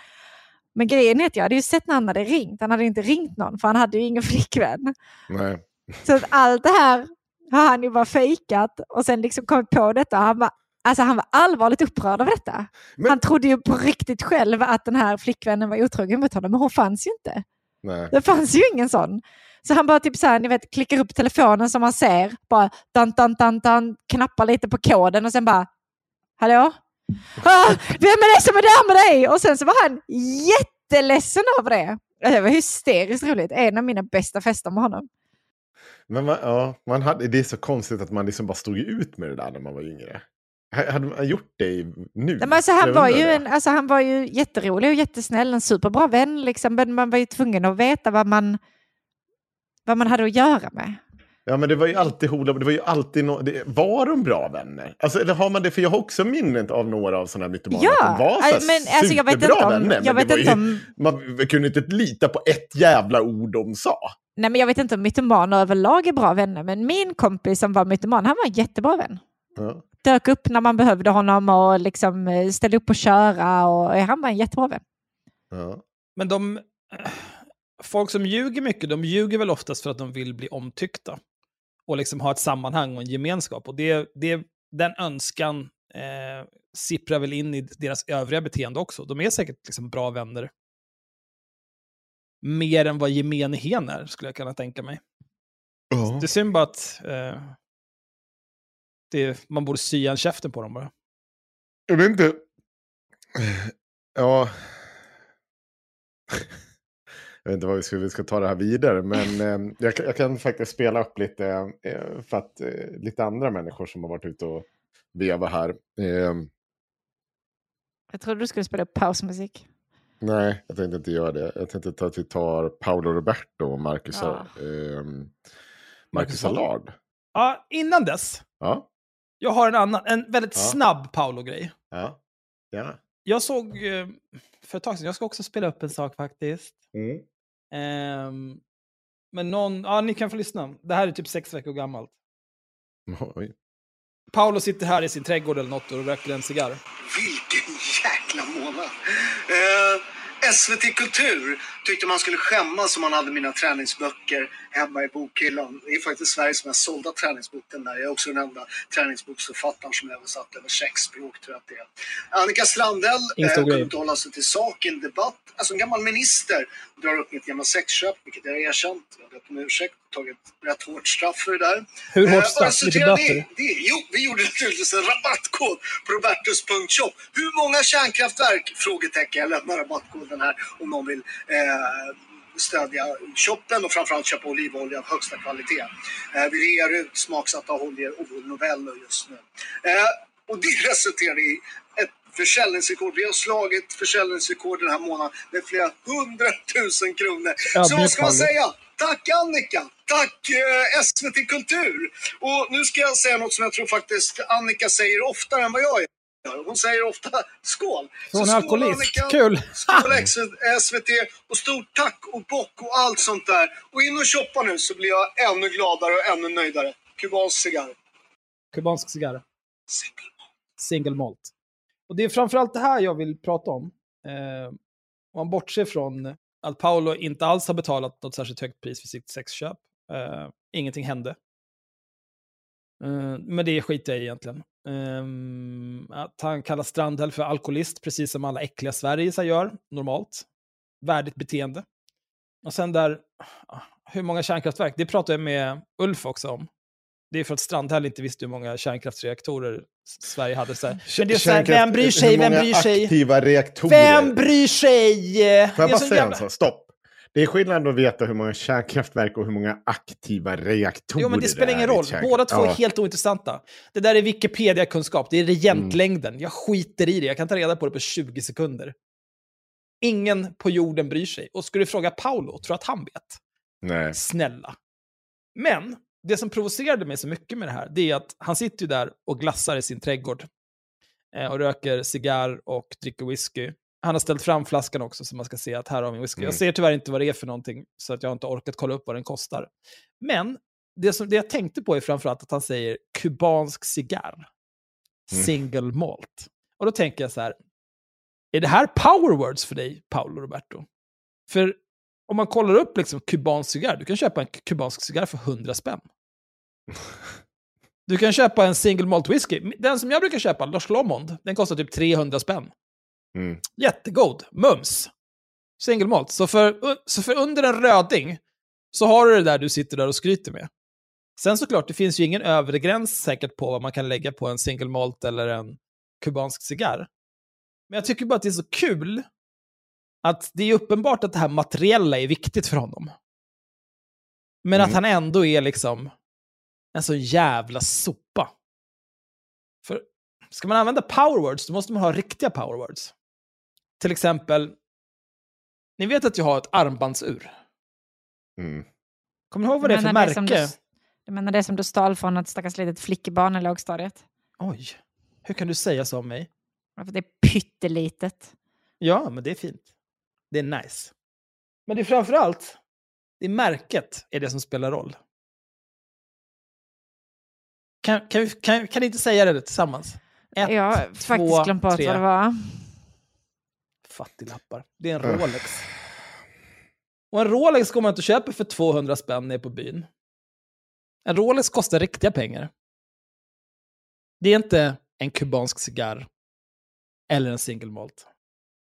Men grejen är att jag hade ju sett när han hade ringt, han hade inte ringt någon för han hade ju ingen flickvän. Nej. Så att allt det här har han ju bara fejkat och sen liksom kommit på detta. Han var, alltså han var allvarligt upprörd över detta. Men- Han trodde ju på riktigt själv att den här flickvännen var otrogen mot honom, men hon fanns ju inte. Nej. Det fanns ju ingen sån. Så han bara typ så här, ni vet, klickar upp telefonen som man ser, bara dan, dan, dan, dan, knappar lite på koden och sen bara, hallå? Ah, vem är det som är där med dig? Och sen så var han jätteledsen över det. Det var hysteriskt roligt. En av mina bästa fester med honom. Men man, ja, man hade, det är så konstigt att man liksom bara stod ut med det där när man var yngre. Ha- Hade man gjort det nu? Men alltså, han, var ju en, alltså, han var ju jätterolig och jättesnäll, en superbra vän, liksom, men man var ju tvungen att veta vad man, vad man hade att göra med. Ja, men det var ju alltid Hola, det var ju alltid no, det, Var de bra vänner? Alltså, eller har man det? För jag har också minnet av några av sådana här mytomaner. Ja, att de var så aj, men, alltså, jag vet superbra inte om- vänner. jag men vet inte ju, om- Man kunde inte lita på ett jävla ord de sa. Nej, men jag vet inte om mytomaner överlag är bra vänner, men min kompis som var mytoman, han var en jättebra vän. Ja. Dök upp när man behövde honom och liksom eh, ställde upp och köra och eh, han var en jättebra vän. Ja. Men de... Folk som ljuger mycket, de ljuger väl oftast för att de vill bli omtyckta. Och liksom ha ett sammanhang och en gemenskap. Och det, det, den önskan eh, sipprar väl in i deras övriga beteende också. De är säkert liksom bra vänner. Mer än vad gemene hen är, skulle jag kunna tänka mig. Det är synd bara att eh, det, man borde sy igen käften på dem bara. Jag vet inte. Ja. Jag vet inte vad vi ska, vi ska ta det här vidare, men eh, jag, kan- jag kan faktiskt spela upp lite eh, för att eh, lite andra människor som har varit ute och vevat här. Eh, Jag trodde du skulle spela upp pausmusik. nej, jag tänkte inte göra det. Jag tänkte ta att vi tar Paolo Roberto och Marcus, Ja. eh, Marcus Marcus Allard. Ja, innan dess Ja. Jag har en annan, en väldigt Ja. snabb Paolo-grej. Ja, gärna. Jag såg eh, för ett tag sedan, jag ska också spela upp en sak faktiskt. Mm. Ehm, men någon, ja ni kan få lyssna. Det här är typ sex veckor gammalt. Oj. Paolo sitter här i sin trädgård eller något och röker en cigarr. Vilken jäkla månad. Eh, SVT Kultur tyckte man skulle skämmas om man hade mina träningsböcker hemma i bokhyllan. Det är faktiskt Sveriges mest sålda träningsbok den där. Jag är också den enda träningsboksförfattaren som översatt över sex språk tror jag att det är. Annika Strandhäll Ingen eh, kunde inte hålla sig till sak i en debatt. Alltså en gammal minister drar upp mitt gamla sexköp, vilket jag har erkänt. Jag har bett om ursäkt, tagit rätt hårt straff för det där. Hur Eh, hårt och straff? Lite resulterade böter? jo, vi gjorde naturligtvis en rabattkod på Robertus.shop. Hur många kärnkraftverk? Frågetecken. Jag lämnar rabattkoden här om någon vill eh, stödja shoppen och framförallt köpa olivolja av högsta kvalitet. Eh, vi rear ut smaksatta oljor och vår Novello just nu. Eh, och det resulterade i ett försäljningsrekord. Vi har slagit försäljningsrekord den här månaden med flera hundratusen kronor. Så Ödmjuk, vad ska man säga? Tack Annika! Tack eh, SVT Kultur! Och nu ska jag säga något som jag tror faktiskt Annika säger oftare än vad jag gör. Hon säger ofta skål. Så hon är alkoholist. Kul. Skål SVT och stort tack och bock och allt sånt där. Och in och shoppa nu så blir jag ännu gladare och ännu nöjdare. Kubansk cigarr. Kubansk cigarr. Single malt. Single malt. Och det är framförallt det här jag vill prata om. Eh, om man bortser från att Paolo inte alls har betalat något särskilt högt pris för sitt sexköp. Eh, ingenting hände. Eh, men det skiter jag i egentligen. Eh, att han kallar Strandhäll för alkoholist, precis som alla äckliga Sverigesar gör, normalt. Värdigt beteende. Och sen där, ah, hur många kärnkraftverk? Det pratade jag med Ulf också om. Det är för att Strandhäll inte visste hur många kärnkraftsreaktorer Sverige hade. Så här. Men det är så här, vem bryr sig, vem bryr sig? aktiva reaktorer? Vem bryr sig? Får jag bara säga en jävla- sak? Stopp. Det är skillnad att veta hur många kärnkraftverk och hur många aktiva reaktorer Jo, men det spelar ingen roll. Båda två Ja. är helt ointressanta. Det där är Wikipedia-kunskap. Det är regentlängden. Jag skiter i det. Jag kan ta reda på det på 20 sekunder. Ingen på jorden bryr sig. Och skulle du fråga Paolo, tror att han vet? Nej. Snälla. Men det som provocerade mig så mycket med det här, det är att han sitter ju där och glassar i sin trädgård. Eh, och röker cigarr och dricker whisky. Han har ställt fram flaskan också så man ska se att här har vi whisky. Mm. Jag ser tyvärr inte vad det är för någonting, så att jag har inte orkat kolla upp vad den kostar. Men det, som, det jag tänkte på är framförallt att han säger kubansk cigarr. Mm. Single malt. Och då tänker jag så här, är det här power words för dig, Paolo Roberto? För om man kollar upp liksom kubansk cigarr, du kan köpa en kubansk cigarr för 100 spänn. Du kan köpa en single malt whisky. Den som jag brukar köpa, Lars Lomond, den kostar typ 300 spänn. Mm. Jättegod. Mums. Single malt. Så för, så för under en röding så har du det där du sitter där och skryter med. Sen såklart, det finns ju ingen övre gräns säkert på vad man kan lägga på en single malt eller en kubansk cigarr. Men jag tycker bara att det är så kul att det är uppenbart att det här materiella är viktigt för honom. Men att Mm. han ändå är liksom en så jävla sopa. För ska man använda power words, då måste man ha riktiga power words. Till exempel, ni vet att jag har ett armbandsur. Mm. Kommer ni ihåg vad det är för märke? Du, du menar det som du stal från ett stackars litet flickebarn i lågstadiet? Oj, hur kan du säga så om mig? För det är pyttelitet. Ja, men det är fint. Det är nice. Men det är framförallt, det är märket är det som spelar roll. Kan, kan, vi, kan, kan ni inte säga det tillsammans? Ett, jag har faktiskt två, glömt bort tre. vad det var. Fattiglappar. Det är en. Rolex. Och en Rolex går man inte och köper för 200 spänn nere på byn. En Rolex kostar riktiga pengar. Det är inte en kubansk cigarr eller en single malt.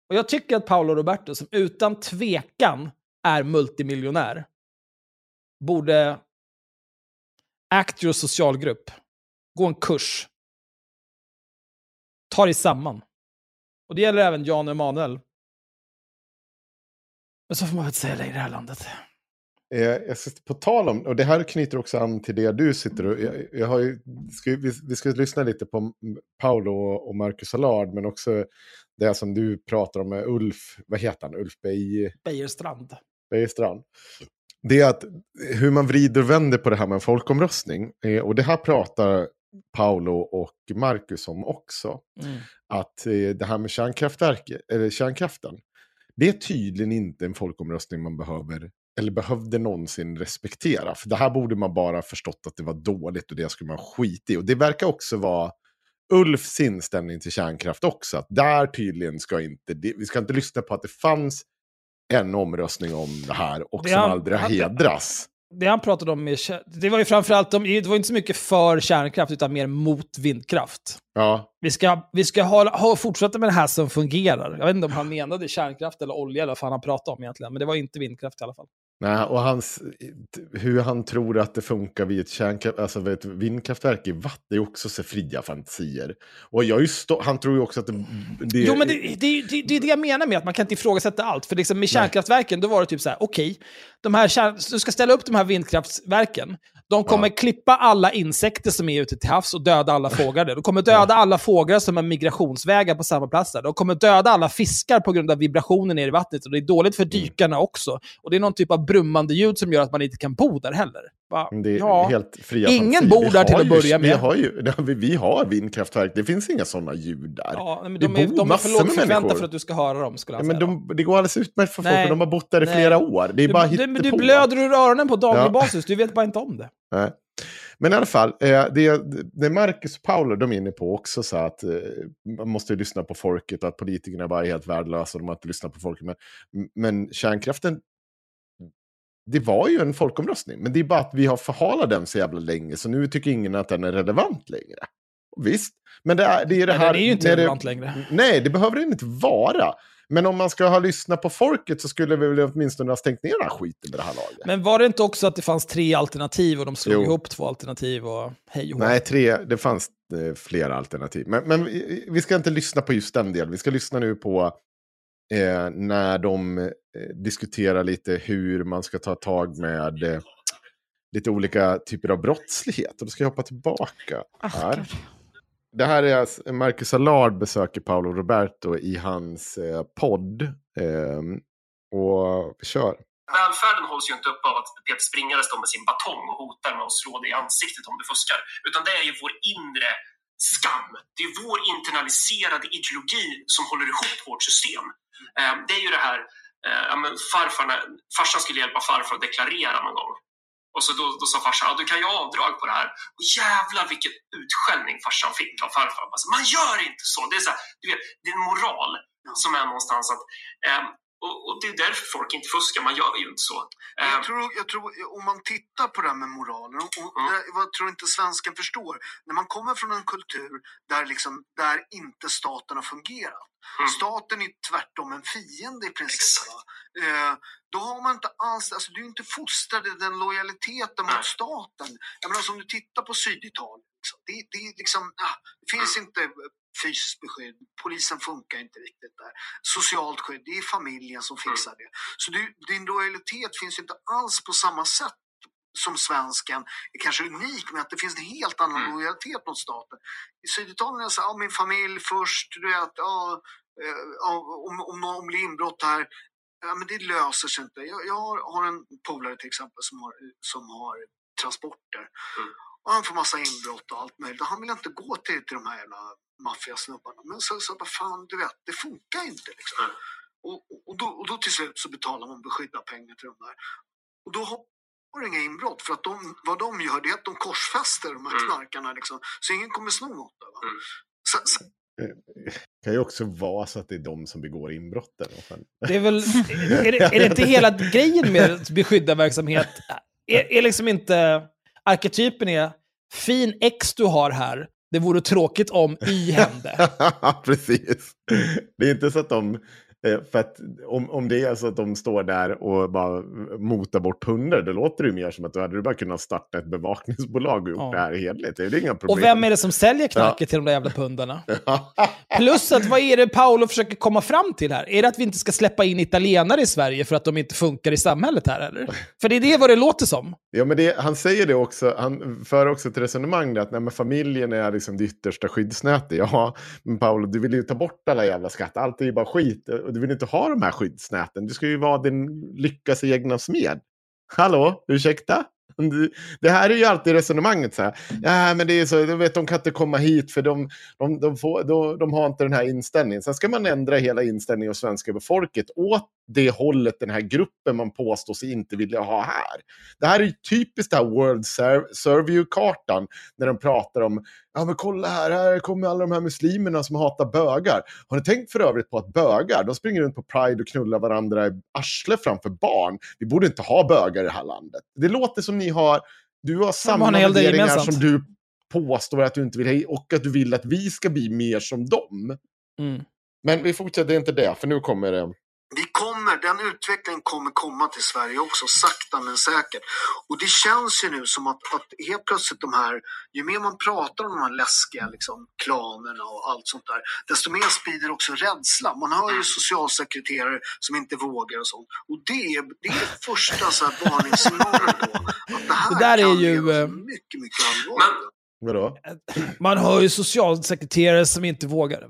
Och jag tycker att Paolo Roberto, som utan tvekan är multimiljonär, borde act your socialgrupp, gå en kurs, ta dig samman. Och det gäller även Jan Emanuel. Men så får man väl inte säga det i det här landet. Eh, Jag ska, på tal om, och det här knyter också an till det du sitter och... Jag, jag har ju, ska, vi, vi ska lyssna lite på Paolo och, Marcus Allard, men också det som du pratar om med Ulf, vad heter han, Ulf Bej, Beijerstrand. Beijerstrand. Det är att hur man vrider och vänder på det här med en folkomröstning. Eh, och det här pratar Paolo och Marcus om också. Mm. Att eh, det här med eller kärnkraften, det är tydligen inte en folkomröstning man behöver eller behövde någonsin respektera. För det här borde man bara förstått att det var dåligt och det skulle man skita i. Och det verkar också vara Ulfs inställning till kärnkraft också. Att där tydligen ska inte, vi ska inte lyssna på att det fanns en omröstning om det här och som aldrig han- hedras. Det han pratade om, med, det var ju framförallt, om, det var inte så mycket för kärnkraft utan mer mot vindkraft. Ja, Vi ska, vi ska ha, ha, fortsätta med det här som fungerar. Jag vet inte om han menade kärnkraft eller olja eller vad fan han pratade om egentligen, men det var inte vindkraft i alla fall. Nej, och hans, hur han tror att det funkar vid ett, kärnkraft, alltså vid ett vindkraftverk i vatten är också så fria fantasier. Och jag är stå, han tror ju också att det... det Jo, men det, det, det, det är det jag menar med att man kan inte ifrågasätta allt. För liksom med kärnkraftverken, då var det typ så här, okej, de här du ska ställa upp de här vindkraftverken. De kommer klippa alla insekter som är ute till havs och döda alla fåglar där. De kommer döda alla fåglar som har migrationsvägar på samma plats där. De kommer döda alla fiskar på grund av vibrationen ner i vattnet. Och det är dåligt Mm. för dykarna också. Och det är någon typ av brummande ljud som gör att man inte kan bo där heller. Bara, ja. Ingen bor där till att börja med. Vi har, ju, vi, har vindkraftverk, det finns inga sådana ljud där. Ja, men de är, de är för lågfrekventa människor. för att du ska höra dem, skulle Ja, han men säga. de, det går alldeles utmärkt för folk, Nej. de har bott där i Nej. flera år. Det är bara du, du, men du hittepå. blöder ur öronen på daglig Ja. basis, du vet bara inte om det. Nej. Men i alla fall, eh, det, det Marcus och Paolo de är inne på också så att eh, man måste ju lyssna på folket och att politikerna bara är helt värdelösa och de har inte lyssnat på folket. Men, men kärnkraften, det var ju en folkomröstning, men det är bara att vi har förhalat den så jävla länge så nu tycker ingen att den är relevant längre. Visst, men det är, det är det Men här... den är ju inte när det- relevant längre. Nej, det behöver den inte vara. Men om man ska ha lyssnat på folket så skulle vi väl åtminstone ha stängt ner den här skiten med det här laget. Men var det inte också att det fanns tre alternativ och de slog Jo. ihop två alternativ och hej och? Nej, tre, det fanns eh, flera alternativ. Men, men vi, vi ska inte lyssna på just den delen. Vi ska lyssna nu på eh, när de eh, diskuterar lite hur man ska ta tag med eh, lite olika typer av brottslighet. Och då ska jag hoppa tillbaka Ah, här. gud. Det här är alltså- Marcus Allard besöker Paolo Roberto i hans eh, podd. Eh, och vi kör. Välfärden hålls ju inte upp av att Peter Springare står med sin batong och hotar med att slå dig i ansiktet om du fuskar. Utan det är ju vår inre skam. Det är vår internaliserade ideologi som håller ihop vårt system. Eh, Det är ju det här, eh, ja, men farfar, när- farsan skulle hjälpa farfar att deklarera någon gång. Och så då, då sa farsan, ja, du kan ju avdrag på det här. Och jävlar vilken utskällning farsan fick av farfar. Man gör inte så! Det är, så här, du vet, det är en moral som är någonstans att ehm, och, och det är därför folk inte fuskar, man gör ju inte så. Ehm, Jag tror, jag tror om man tittar på det här med moralen, och, Mm. det, vad tror inte svensken förstår, när man kommer från en kultur där, liksom, där inte staten har fungerat. Mm. Staten är tvärtom en fiende i princip. Eh, då har man inte alls, alltså du är inte fostrad i den lojaliteten mot Nej. staten. Jag menar, som du tittar på Syditalien, liksom, det, det, liksom, ah, det finns Mm. inte fysiskt beskydd, polisen funkar inte riktigt där. Socialt skydd, det är familjen som Mm. fixar det. Så du, din lojalitet finns inte alls på samma sätt som svensken är kanske unik med att det finns en helt annan Mm. lojalitet mot staten. I Syditalien är det så här, ja, min familj först, du vet, ja, eh, om, om någon blir inbrott här, ja, men det löser sig inte. Jag, jag har, har en polare till exempel som har, som har transporter. Mm. Och han får massa inbrott och allt möjligt. Och han vill inte gå till, till de här jävla maffiasnubbarna. Men så, så bara, fan, du vet, det funkar inte liksom. Mm. Och, och, då, och då till slut så betalar man beskydda pengar till de där. Och då har inga inbrott. För att de, vad de gör det är att de korsfäster de här Mm. knarkarna liksom. Så ingen kommer sno något. Va? Mm. Så, så, Det kan ju också vara så att det är de som begår inbrotten. Det är väl, är det, är det inte hela grejen med beskyddarverksamhet? Är, är liksom inte arketypen är fin ex du har här, det vore tråkigt om Y hände. Precis. Det är inte så att de eh, För att om, om det är så att de står där och bara motar bort hundar, då låter det ju mer som att du hade du bara kunnat starta ett bevakningsbolag och gjort Ja. det här hedligt. Det är inga problem. Och vem är det som säljer knarket till de där jävla pundarna? det? Plus att vad är det Paolo försöker komma fram till här? Är det att vi inte ska släppa in italienare i Sverige för att de inte funkar i samhället här eller? För det är det vad det låter som. Ja, men det, han säger det också, han för också ett resonemang där att nej, familjen är liksom det yttersta skyddsnätet. Ja, men Paolo, du vill ju ta bort alla jävla skatter, allt är ju bara skit. Du vill inte ha de här skyddsnäten, du ska ju vara din lyckas egna smed. Hallå, ursäkta? Det här är ju alltid resonemanget så här. Ja, men det är så, de, vet, de kan inte komma hit för de, de, de, får, de, de har inte den här inställningen. Sen ska man ändra hela inställningen hos svenska folket åt det hållet den här gruppen man påstår sig inte vilja ha här. Det här är typiskt det här World Surview-kartan när de pratar om Ja men kolla här, här kommer alla de här muslimerna som hatar bögar. Har ni tänkt för övrigt på att bögar, de springer runt på Pride och knullar varandra i arslet framför barn. Vi borde inte ha bögar i det här landet. Det låter som ni har, du har samma värderingar som du påstår att du inte vill ha och att du vill att vi ska bli mer som dem. Mm. Men vi fortsätter inte det, för nu kommer det. Vi kommer, den utvecklingen kommer komma till Sverige också, sakta men säkert. Och det känns ju nu som att, att helt plötsligt de här, ju mer man pratar om de här läskiga liksom, klanerna och allt sånt där, desto mer sprider också rädsla. Man hör ju socialsekreterare som inte vågar och sånt. Och det är, det är första så här, varningssignalen då. Att det här Det där är kan ju, leda eh, mycket, mycket allvarligt. Vadå? Man hör ju socialsekreterare som inte vågar.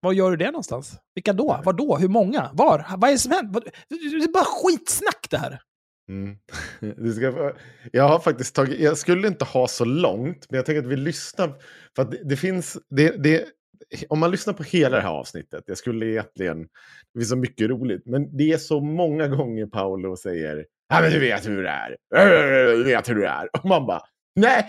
Var gör du det någonstans? Vilka då? Var då? Hur många? Var? Vad är det som händer? Det är bara skitsnack det här. Mm. Jag har faktiskt tagit, jag skulle inte ha så långt, men jag tänker att vi lyssnar. För det, det finns, det, det, om man lyssnar på hela det här avsnittet, jag skulle egentligen, det finns så mycket roligt, men det är så många gånger Paolo säger, ja men du vet hur det är, du vet hur det är. Och man bara, nej,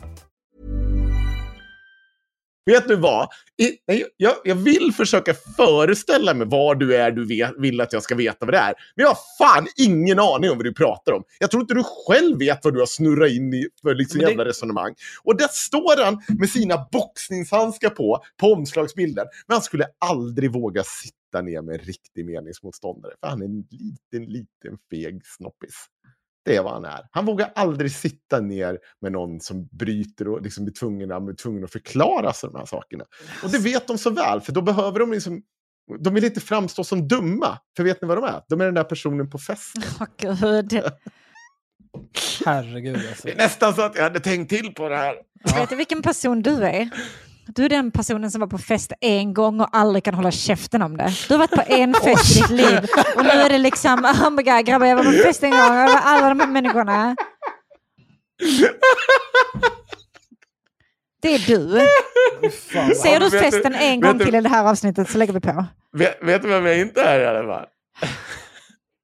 vet du vad? I, jag, jag vill försöka föreställa mig vad du är du vet, vill att jag ska veta vad det är. Men jag har fan ingen aning om vad du pratar om. Jag tror inte du själv vet vad du har snurrat in i för liksom det- jävla resonemang. Och där står han med sina boxningshandskar på, på omslagsbilden. Men han skulle aldrig våga sitta ner med en riktig meningsmotståndare. För han är en liten, liten feg snoppis. Det är vad han är. Han vågar aldrig sitta ner med någon som bryter och liksom blir tvungen, blir tvungen att förklara sig de här sakerna. Och det vet de så väl, för då behöver de liksom... De vill inte framstå som dumma, för vet ni vad de är? De är den där personen på festen. Åh gud. Herregud alltså. Det är nästan så att jag hade tänkt till på det här. Vet du vilken person du är? Du är den personen som var på fest en gång och aldrig kan hålla käften om det. Du har varit på en fest i ditt liv och nu är det liksom, oh my god grabbar jag var på fest en gång och det var alla de här människorna. Det är du. Fan. Ser du festen en gång du- till i det här avsnittet så lägger vi på. Vet, vet du vem jag inte är i alla fall?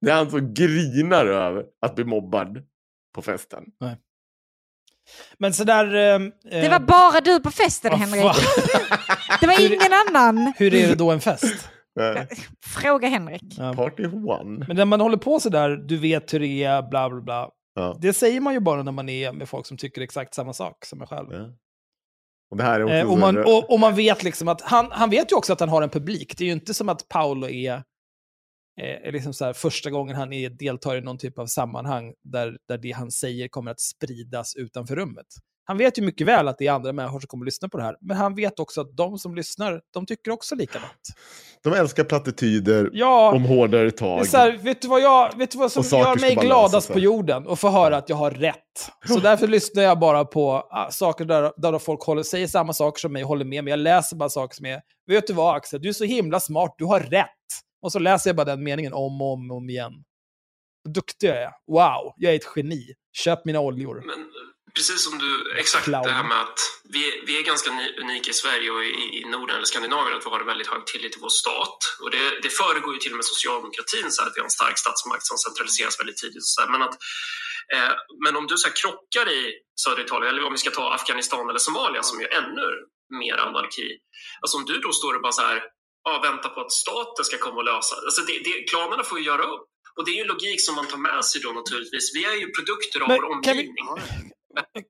Det är han som grinar över att bli mobbad på festen. Men sådär... Eh, Det var bara du på festen vad Henrik. Det var ingen annan. Hur är det då en fest? Fråga Henrik. Ja. Party one. Men när man håller på sådär, du vet hur det är, bla bla bla. Ja. Det säger man ju bara när man är med folk som tycker exakt samma sak som en själv. Ja. Och det här är också Eh, och, man, och, och man vet liksom att han, han vet ju också att han har en publik. Det är ju inte som att Paolo är, eh, är liksom så här, första gången han är, deltar i någon typ av sammanhang där, där det han säger kommer att spridas utanför rummet. Han vet ju mycket väl att det är andra människor som kommer att lyssna på det här, men han vet också att de som lyssnar, de tycker också likadant. De älskar plattityder Ja, om hårdare det tag. är så här, vet, du vad jag, vet du vad som gör mig gladast på jorden? Och få höra att jag har rätt. Så därför lyssnar jag bara på ah, saker där, där folk håller, säger samma saker som mig håller med. Men jag läser bara saker som är, vet du vad Axel, du är så himla smart, du har rätt. Och så läser jag bara den meningen om och om, om igen. Vad duktig jag är. Wow, jag är ett geni. Köp mina oljor. Men precis som du, exakt Clown. det här med att vi, vi är ganska ni- unika i Sverige och i, i Norden eller Skandinavien att vi har en väldigt hög tillit till vår stat. Och det, det föregår ju till och med socialdemokratin så här, att vi har en stark statsmakt som centraliseras väldigt tidigt. Så här, men, att, eh, men om du så här, krockar i södra Italien, eller om vi ska ta Afghanistan eller Somalia som ju är ännu mer anarki. Alltså om du då står och bara så här, ja, väntar på att staten ska komma och lösa. Alltså det, det, klanerna får ju göra upp. Och det är ju en logik som man tar med sig då naturligtvis. Vi är ju produkter av Men vår kan vi- omgivning.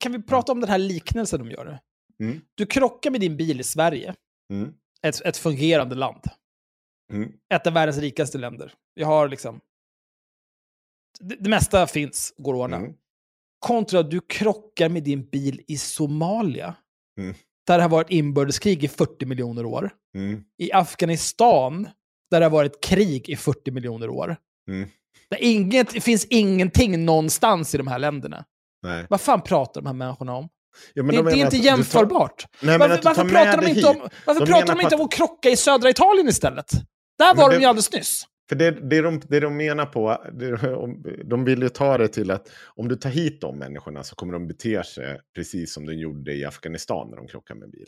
Kan vi prata om den här liknelsen de gör? Mm. Du krockar med din bil i Sverige, Mm. ett, ett fungerande land. Mm. Ett av världens rikaste länder. Vi har liksom... Det, det mesta finns, går att ordna. Mm. Kontra att du krockar med din bil i Somalia. Där det har varit inbördeskrig i 40 miljoner år. Mm. I Afghanistan, där det har varit krig i 40 miljoner år. Mm. Där inget, det finns ingenting någonstans i de här länderna. Nej. Vad fan pratar de här människorna om? Ja, det, de det är inte tar- jämförbart. Nej, varför pratar de inte om, hit. varför De pratar menar de inte på om att krocka i södra Italien istället? Där var Men de det- ju alldeles nyss. För det, det, de, det de menar på, de vill ju ta det till att om du tar hit de människorna så kommer de bete sig precis som de gjorde i Afghanistan när de krockade med en bil.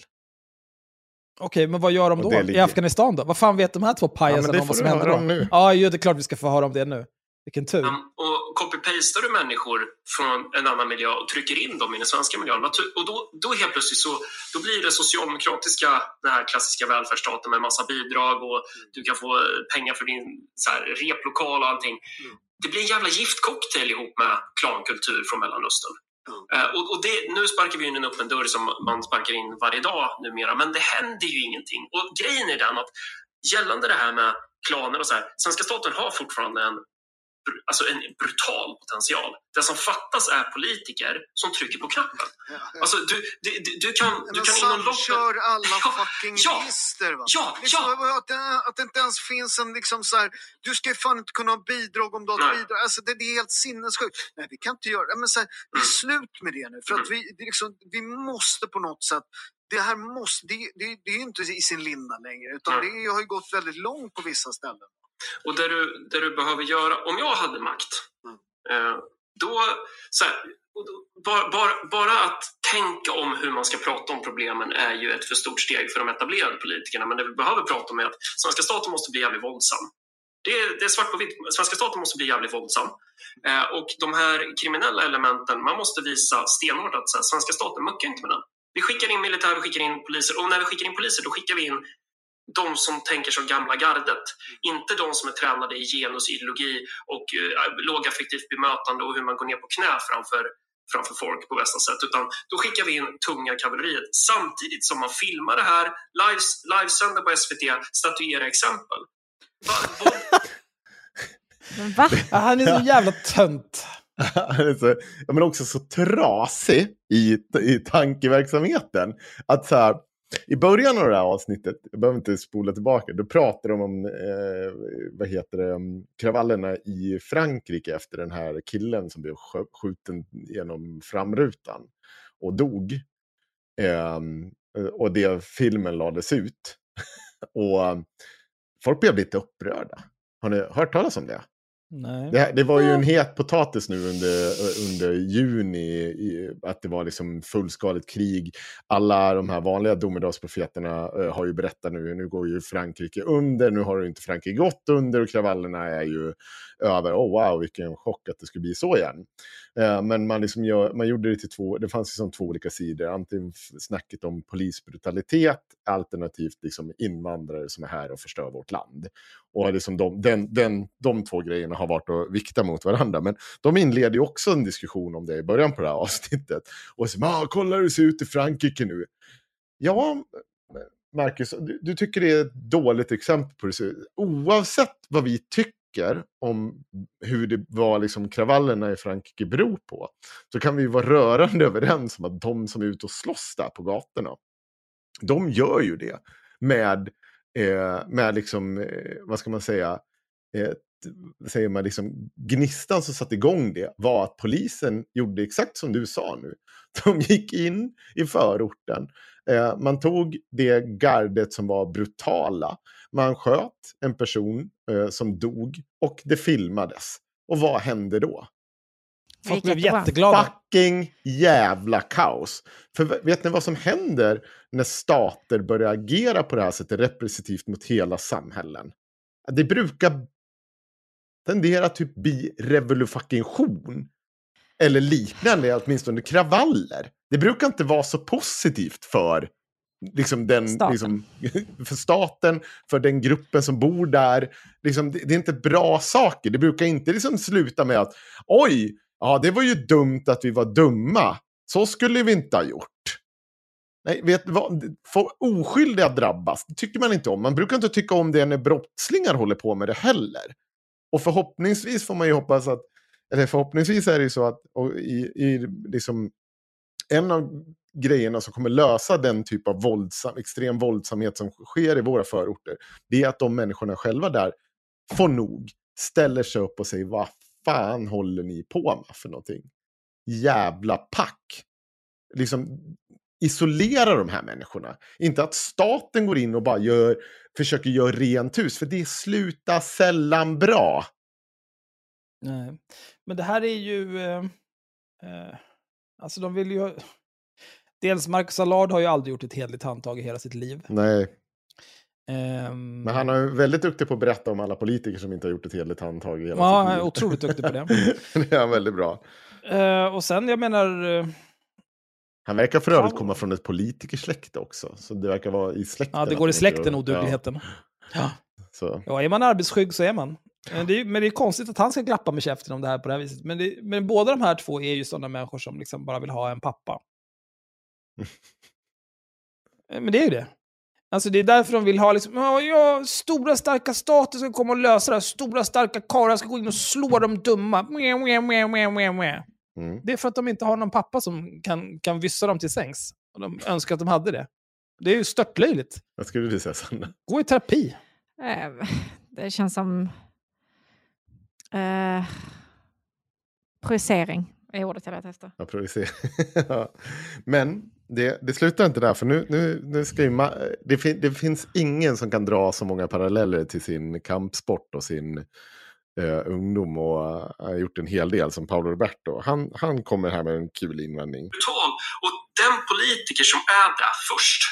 Okej, men vad gör de då? det I ligger- Afghanistan då? Vad fan vet de här två Ja, pajasarna det om vad som händer då? nu. Ja, ju, det är klart vi ska få höra om det nu. Vilken tur. Um, och copy-pastar du människor från en annan miljö och trycker in dem i den svenska miljön och då, då helt plötsligt så då blir det socialdemokratiska, den här klassiska välfärdsstaten med massa bidrag och du kan få pengar för din så här, replokal och allting. Det blir en jävla giftcocktail ihop med klankultur från Mellanöstern. Eh, och, och det, nu sparkar vi in en öppen dörr som man sparkar in varje dag numera, men det händer ju ingenting. Och grejen är den att gällande det här med klaner och så här, svenska staten har fortfarande en alltså en brutal potential. Det som fattas är politiker som trycker på knappen. Alltså, du, du, du, du kan, du Men kan inom loppet... samkör alla Ja, fucking ja, register va? ja, liksom, ja. Att, det, att det inte ens finns en liksom så här, du ska ju fan inte kunna ha bidrag om du har bidrag. Alltså det, det är helt sinnessjukt. Nej vi kan inte göra det. Men så här, det är Mm. slut med det nu. För att vi, det är liksom, vi måste på något sätt det här måste, det, det, det är ju inte i sin linda längre utan Nej. det har ju gått väldigt långt på vissa ställen. Och det du, det du behöver göra, om jag hade makt, Mm. eh, då, så här, bara, bara att tänka om hur man ska prata om problemen är ju ett för stort steg för de etablerade politikerna. Men det vi behöver prata om är att svenska staten måste bli jävligt våldsam. Det är, det är svart på vitt. Svenska staten måste bli jävligt våldsam. Eh, och de här kriminella elementen, man måste visa stenhårt att så här, svenska staten muckar inte med den. Vi skickar in militär, vi skickar in poliser och när vi skickar in poliser då skickar vi in de som tänker som gamla gardet. Inte de som är tränade i genusideologi och eh, lågaffektivt bemötande och hur man går ner på knä framför, framför folk på bästa sätt. Utan då skickar vi in tunga kavalleriet samtidigt som man filmar det här, lives, livesänder på SVT, statuerar exempel. Va, va? Ja, han är så jävla tönt. Han är så, men också så trasig i, i tankeverksamheten. Att så här, i början av det här avsnittet, jag behöver inte spola tillbaka, då pratar de om eh, vad heter det, kravallerna i Frankrike efter den här killen som blev skjuten genom framrutan och dog. Eh, och det filmen lades ut. och folk blev lite upprörda. Har ni hört talas om det? Nej. Det, det var ju en het potatis nu under, under juni, att det var liksom fullskaligt krig. Alla de här vanliga domedagsprofeterna har ju berättat nu, nu går ju Frankrike under, nu har ju inte Frankrike gått under och kravallerna är ju över. Oh wow, vilken chock att det skulle bli så igen. Men man, liksom gör, man gjorde det till två, det fanns liksom två olika sidor. Antingen snacket om polisbrutalitet, alternativt liksom invandrare som är här och förstör vårt land. Och liksom de, den, den, de två grejerna har varit att vikta mot varandra. Men de inleder ju också en diskussion om det i början på det här avsnittet. Och så, ah, kolla hur det ser ut i Frankrike nu. Ja, Marcus, du, du tycker det är ett dåligt exempel på det. Oavsett vad vi tycker om hur det var liksom kravallerna i Frankrike beror på, så kan vi vara rörande överens om att de som är ute och slåss där på gatorna, de gör ju det med, eh, med liksom, eh, vad ska man säga, eh, säger man liksom, gnistan som satte igång det var att polisen gjorde exakt som du sa nu. De gick in i förorten, eh, man tog det gardet som var brutala, man sköt en person eh, som dog och det filmades. Och vad hände då? Folk blev jätteglada. Fucking jävla kaos. För vet ni vad som händer när stater börjar agera på det här sättet repressitivt mot hela samhällen? Det brukar tendera att typ bli revolution. Eller liknande, åtminstone kravaller. Det brukar inte vara så positivt för liksom den, Staten. Liksom, för staten, för den gruppen som bor där. Liksom, det, det är inte bra saker. Det brukar inte liksom sluta med att oj, ja det var ju dumt att vi var dumma. Så skulle vi inte ha gjort. Nej, vet vad? Får oskyldiga drabbas, det tycker man inte om. Man brukar inte tycka om det när brottslingar håller på med det heller. Och förhoppningsvis får man ju hoppas att, eller förhoppningsvis är det ju så att och i, i liksom, en av grejerna som kommer lösa den typ av våldsam, extrem våldsamhet som sker i våra förorter, det är att de människorna själva där får nog, ställer sig upp och säger vad fan håller ni på med för någonting? Jävla pack! Liksom isolera de här människorna. Inte att staten går in och bara gör, försöker göra rent hus, för det slutar sällan bra. Nej. Men det här är ju... Eh, eh, alltså de vill ju... Dels Marcus Allard har ju aldrig gjort ett hederligt handtag i hela sitt liv. Nej, Ehm, men han är väldigt duktig på att berätta om alla politiker som inte har gjort ett hederligt handtag i hela Ja, sitt han liv. är otroligt duktig på det. det är han väldigt bra. Eh, och sen, jag menar... eh, Han verkar för övrigt komma från ett politikersläkte också. Så det verkar vara i släkten. Ja, det går i släkten, odugligheten. Ja. Ja. Ja, är man arbetsskygg så är man. Eh, Det är, men det är konstigt att han ska klappa med käften om det här på det här viset. Men, det, men båda de här två är ju sådana människor som liksom bara vill ha en pappa. Eh, Men det är ju det. Alltså det är därför de vill ha liksom, ja, stora starka stater ska komma och lösa det här. Stora starka karlar ska gå in och slå de dumma. Mjau, mjau, mjau, mjau, mjau. Mm. Det är för att de inte har någon pappa som kan, kan vyssa dem till sängs. Och de önskar att de hade det. Det är ju störtlöjligt. Vad skulle du säga, Sanna? Gå i terapi. Eh, Det känns som... Eh, projicering är ordet jag letar efter. Ja, provocera. Ja. Men det, det slutar inte där, för nu, nu, nu ska ju ma- det, fin, det finns ingen som kan dra så många paralleller till sin kampsport och sin eh, ungdom och eh, har gjort en hel del som Paolo Roberto. Han, han kommer här med en kul invändning. brutal. Och den politiker som är där först,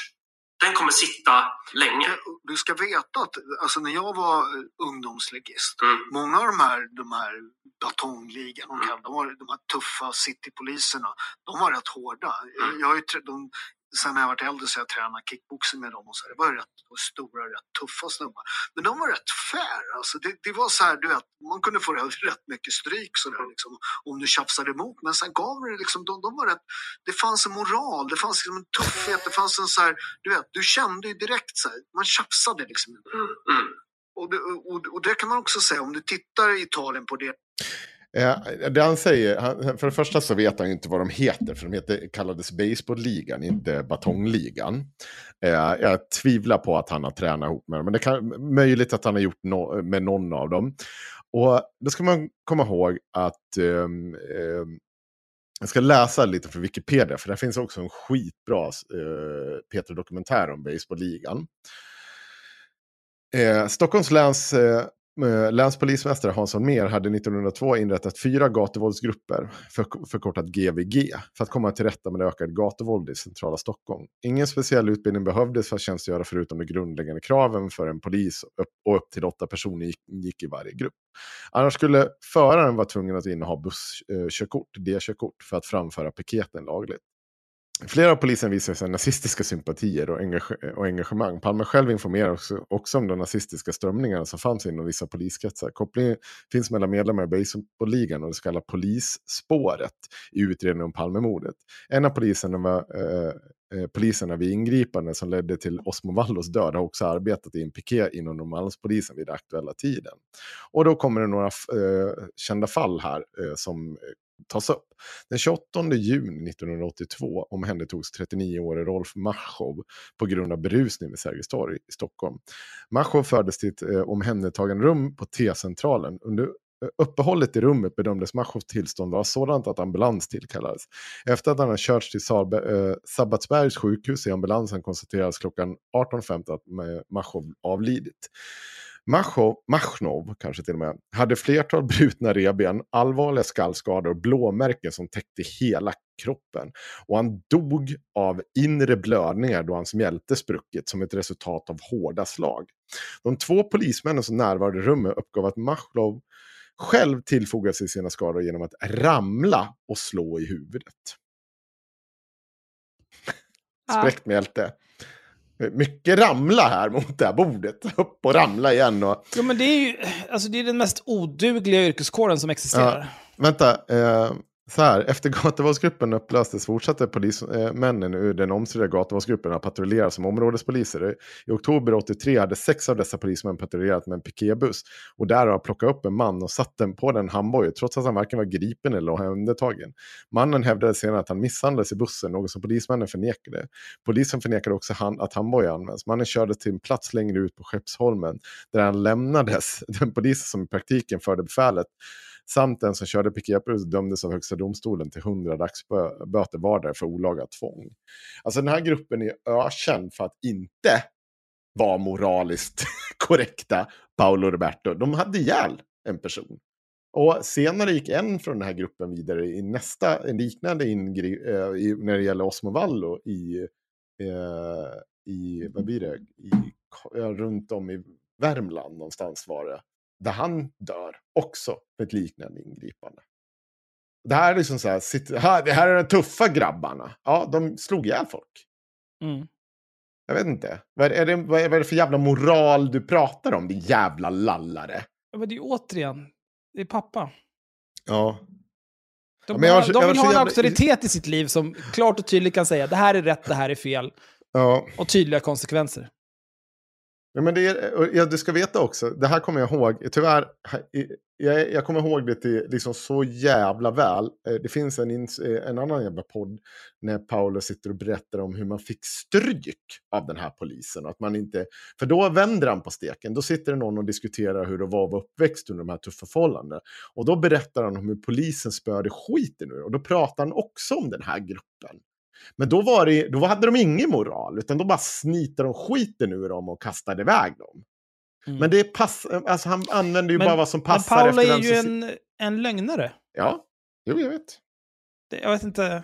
den kommer sitta länge. Du ska veta att alltså, när jag var eh, ungdomslegist, Mm. många av de här, de här batongligan, de, kallar- de, var, de här tuffa citypoliserna, de var rätt hårda. Jag, jag trä- de, sen när jag varit äldre så har jag tränat kickboxing med dem och så. här. Det var rätt och stora, rätt tuffa snubbar. Men de var rätt fair. Alltså det, det var så här, du vet, man kunde få rätt mycket stryk så där, liksom, om du tjafsade emot. Men sen gav det liksom, de, de var rätt, det fanns en moral, det fanns liksom en tuffhet, det fanns en så här, du vet, du kände ju direkt så här, man tjafsade liksom inte. Mm. Och det, och, och det kan man också säga, om du tittar i Italien på det Eh, det han säger, han, för det första så vet han ju inte vad de heter, för de heter, kallades baseballligan, inte batongligan. Eh, jag tvivlar på att han har tränat ihop med dem, men det kan möjligt att han har gjort no, med någon av dem. Och då ska man komma ihåg att eh, jag ska läsa lite från Wikipedia, för där finns också en skitbra eh, Peter-dokumentär om baseballligan. Eh, Stockholms läns eh, Eh, länspolismästare Hans Mer hade 1902 inrättat fyra gatuvåldsgrupper, för, förkortat GVG, för att komma till rätta med det ökade gatuvåld i centrala Stockholm. Ingen speciell utbildning behövdes för att tjänstgöra förutom de grundläggande kraven för en polis upp, och upp till åtta personer gick, gick i varje grupp. Annars skulle föraren vara tvungen att inneha busskörkort, eh, D-körkort, för att framföra piketen lagligt. Flera av polisen visar sig nazistiska sympatier och, engage och engagemang. Palme själv informerar också, också om de nazistiska strömningarna som fanns inom vissa poliskretsar. Kopplingen finns mellan medlemmar i baseballligan och det så kallade polisspåret i utredningen om Palmemordet. En av poliserna var eh, eh poliserna vid ingripande som ledde till Osmo Vallos död har också arbetat i en piké inom Norrmalmspolisen vid den aktuella tiden. Och då kommer det några eh, kända fall här eh, som tas upp. Den 28 juni 1982 omhändertogs 39-årige Rolf Machow på grund av berusning vid Sergels torg i Stockholm. Machow fördes till ett eh, omhändertagande rum på T-centralen. Under eh, uppehållet i rummet bedömdes Machows tillstånd vara sådant att ambulans tillkallades. Efter att han har körts till Salbe, eh, Sabbatsbergs sjukhus i ambulansen konstaterades klockan 18.15 att eh, Machow avlidit. Machnov, kanske till och med, hade flertal brutna revben, allvarliga skallskador och blåmärken som täckte hela kroppen. Och han dog av inre blödningar då hans mjälte spruckit som ett resultat av hårda slag. De två polismännen som närvarade rummet uppgav att Machnov själv tillfogade sig sina skador genom att ramla och slå i huvudet. Spräckt mjälte. Mycket ramla här mot det här bordet. Upp och ramla igen. Och... Jo, men det är ju alltså, det är den mest odugliga yrkeskåren som existerar. Vänta, eh, så här. Efter gatuvalsgruppen upplöstes fortsatte polismännen ur den omstridda gatuvalsgruppen att patrullera som områdespoliser. I oktober 83 hade sex av dessa polismän patrullerat med en piketbuss och därav plockat upp en man och satt den på den handbojor, trots att han varken var gripen eller omhändertagen. Mannen hävdade senare att han misshandlades i bussen, något som polismännen förnekade. Polisen förnekade också han, att handboj används. Mannen kördes till en plats längre ut på Skeppsholmen där han lämnades. Den polisen som i praktiken förde befälet samt den som körde piketbuss dömdes av Högsta domstolen till 100 dagsböter vardera för olaga tvång. Alltså den här gruppen är ökänd för att inte vara moraliskt korrekta, Paolo Roberto. De hade ihjäl en person. Och senare gick en från den här gruppen vidare i nästa, en liknande ingrepp eh, i, när det gäller Osmo Vallo i, eh, i vad blir det, I, runt om i Värmland någonstans var det. Där han dör också för ett liknande ingripande. Det här är liksom så här, det här är de tuffa grabbarna. Ja, de slog ihjäl folk. Mm. Jag vet inte. Vad är, det, vad är det för jävla moral du pratar om, din jävla lallare? Ja, Men det är återigen, det är pappa. Ja. De, Ja, jag de vill ha en jävla- auktoritet i sitt liv som klart och tydligt kan säga det här är rätt, det här är fel. Ja. Och tydliga konsekvenser. Ja, men det är, ja, du ska veta också, det här kommer jag ihåg, tyvärr, jag, jag kommer ihåg det till liksom så jävla väl. Eh, det finns en, eh, en annan jävla podd när Paolo sitter och berättar om hur man fick stryk av den här polisen. Att man inte, för då vänder han på steken, då sitter det någon och diskuterar hur det var att vara uppväxt under de här tuffa förhållandena. Och då berättar han om hur polisen spöade skiten ur och då pratar han också om den här gruppen. Men då, var det, då hade de ingen moral, utan då bara snitade de skiten ur dem och kastade iväg dem. Mm. Men det pass, alltså han använder ju Men- bara vad som Men passar Paolo efter är ju som... en, en lögnare. Ja, jo jag vet. Det, jag vet inte.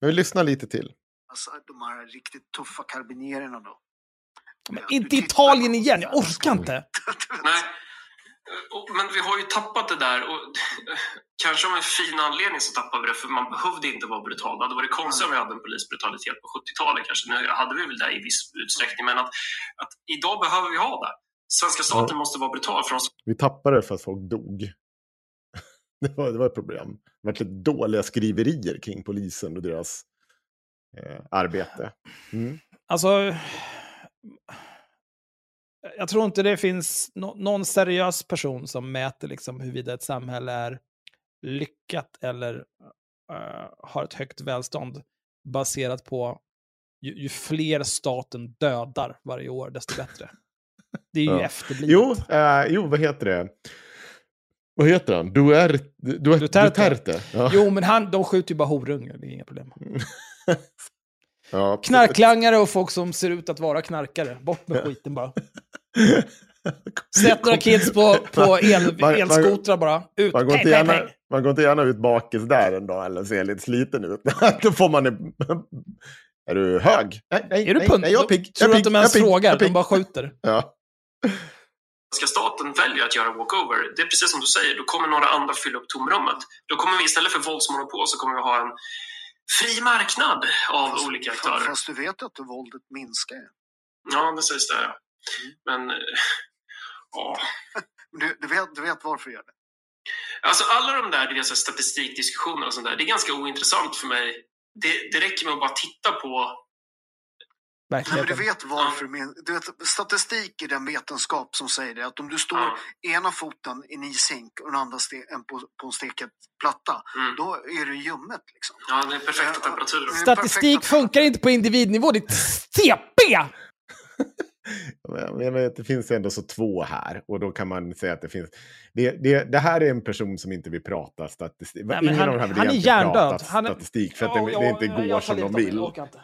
Men vi lyssnar lite till. Alltså de här riktigt tuffa karabinierna då. Men inte Italien igen, jag orkar inte. Nej. Men vi har ju tappat det där. Och, kanske av en fin anledning så tappade vi det, för man behövde inte vara brutal. Det hade varit konstigt om vi hade en polisbrutalitet på 70-talet kanske. Nu hade vi väl det i viss utsträckning, men att, att idag behöver vi ha det. Svenska staten måste vara brutal för de Vi tappade det för att folk dog. Det var, det var ett problem. Det var lite dåliga skriverier kring polisen och deras eh, arbete. Mm. Alltså, jag tror inte det finns nå- någon seriös person som mäter liksom huruvida ett samhälle är lyckat eller eh, har ett högt välstånd baserat på ju, ju fler staten dödar varje år, desto bättre. Det är ju Ja. efterblivet. Jo, eh, jo, vad heter det? Vad heter han? Duerte? Du, Duterte. Duterte. Ja. Jo, men han, de skjuter ju bara horungar, det är inga problem. ja, Knarklangare och folk som ser ut att vara knarkare. Bort med skiten bara. Sätt några kids på, på el, Man- elskotrar bara. Ut. Man går, Peng, gärna, peng. man går inte gärna ut bakis där en dag eller ser lite sliten ut. Då får man en... Är du hög? Nej, nej, Är du nej, nej, jag är pigg. Tror jag du att de ens frågar? De bara skjuter. Ja. Ska staten välja att göra walkover, det är precis som du säger, då kommer några andra fylla upp tomrummet. Då kommer vi istället för våldsmonopol så kommer vi ha en fri marknad av Fast- olika aktörer. Fast du vet att våldet minskar. Ja, det sägs det. Ja. Men, eh, ja. Du, du, vet, du vet varför jag gör det? Alltså alla de där, det vill säga statistikdiskussioner och sånt där, det är ganska ointressant för mig. Det, det räcker med att bara titta på Nej, men du vet varför. Du vet, statistik är den vetenskap som säger det. Att om du står Ja. ena foten i en ishink och den andra ste, en på, på en steket platta, Mm. då är det ljummet. Liksom. ja, den perfekta Ja, temperaturen. ja. Statistik perfekta- funkar inte på individnivå, ditt CP! Jag vet, det finns ändå så två här och då kan man säga att det finns... Det, det, det här är en person som inte vill prata statistik. Nej, Ingen han- av de här vill han är egentligen prata Han är- statistik för att Ja, det, ja, det inte går jag som de inte, jag vill. orkar inte.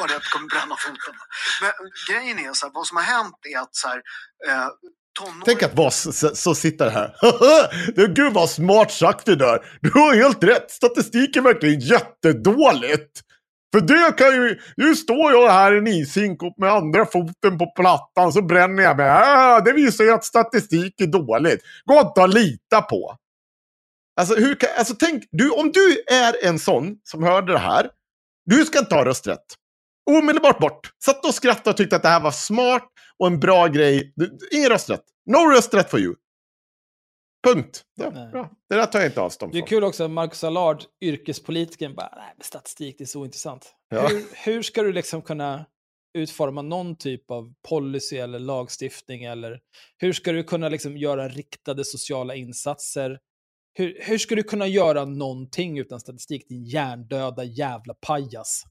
bara det att kommer bränna foten. Men grejen är så här, vad som har hänt är att så här, eh, tonåringar... Tänk att vara så, så, sitter här. det, gud vad smart sagt det där. Du har helt rätt. Statistiken är verkligen jättedåligt. För det kan ju... Nu står jag här i en ishink och med andra foten på plattan så bränner jag mig. Äh, ah, det visar ju att statistik är dåligt. Gå inte att lita på. Alltså, hur kan, alltså tänk, du, om du är en sån som hörde det här. Du ska inte ha rösträtt. Omedelbart bort. Satt och skrattade och tyckte att det här var smart och en bra grej. Du, ingen rösträtt. No rösträtt for you. Punkt. Ja, bra. Det där tar jag inte avstånd Det är från. kul också, Marcus Allard, yrkespolitikern, bara, nej, statistik, det är så intressant. Ja. Hur, hur ska du liksom kunna utforma någon typ av policy eller lagstiftning eller hur ska du kunna liksom göra riktade sociala insatser? Hur, hur ska du kunna göra någonting utan statistik, din hjärndöda jävla pajas?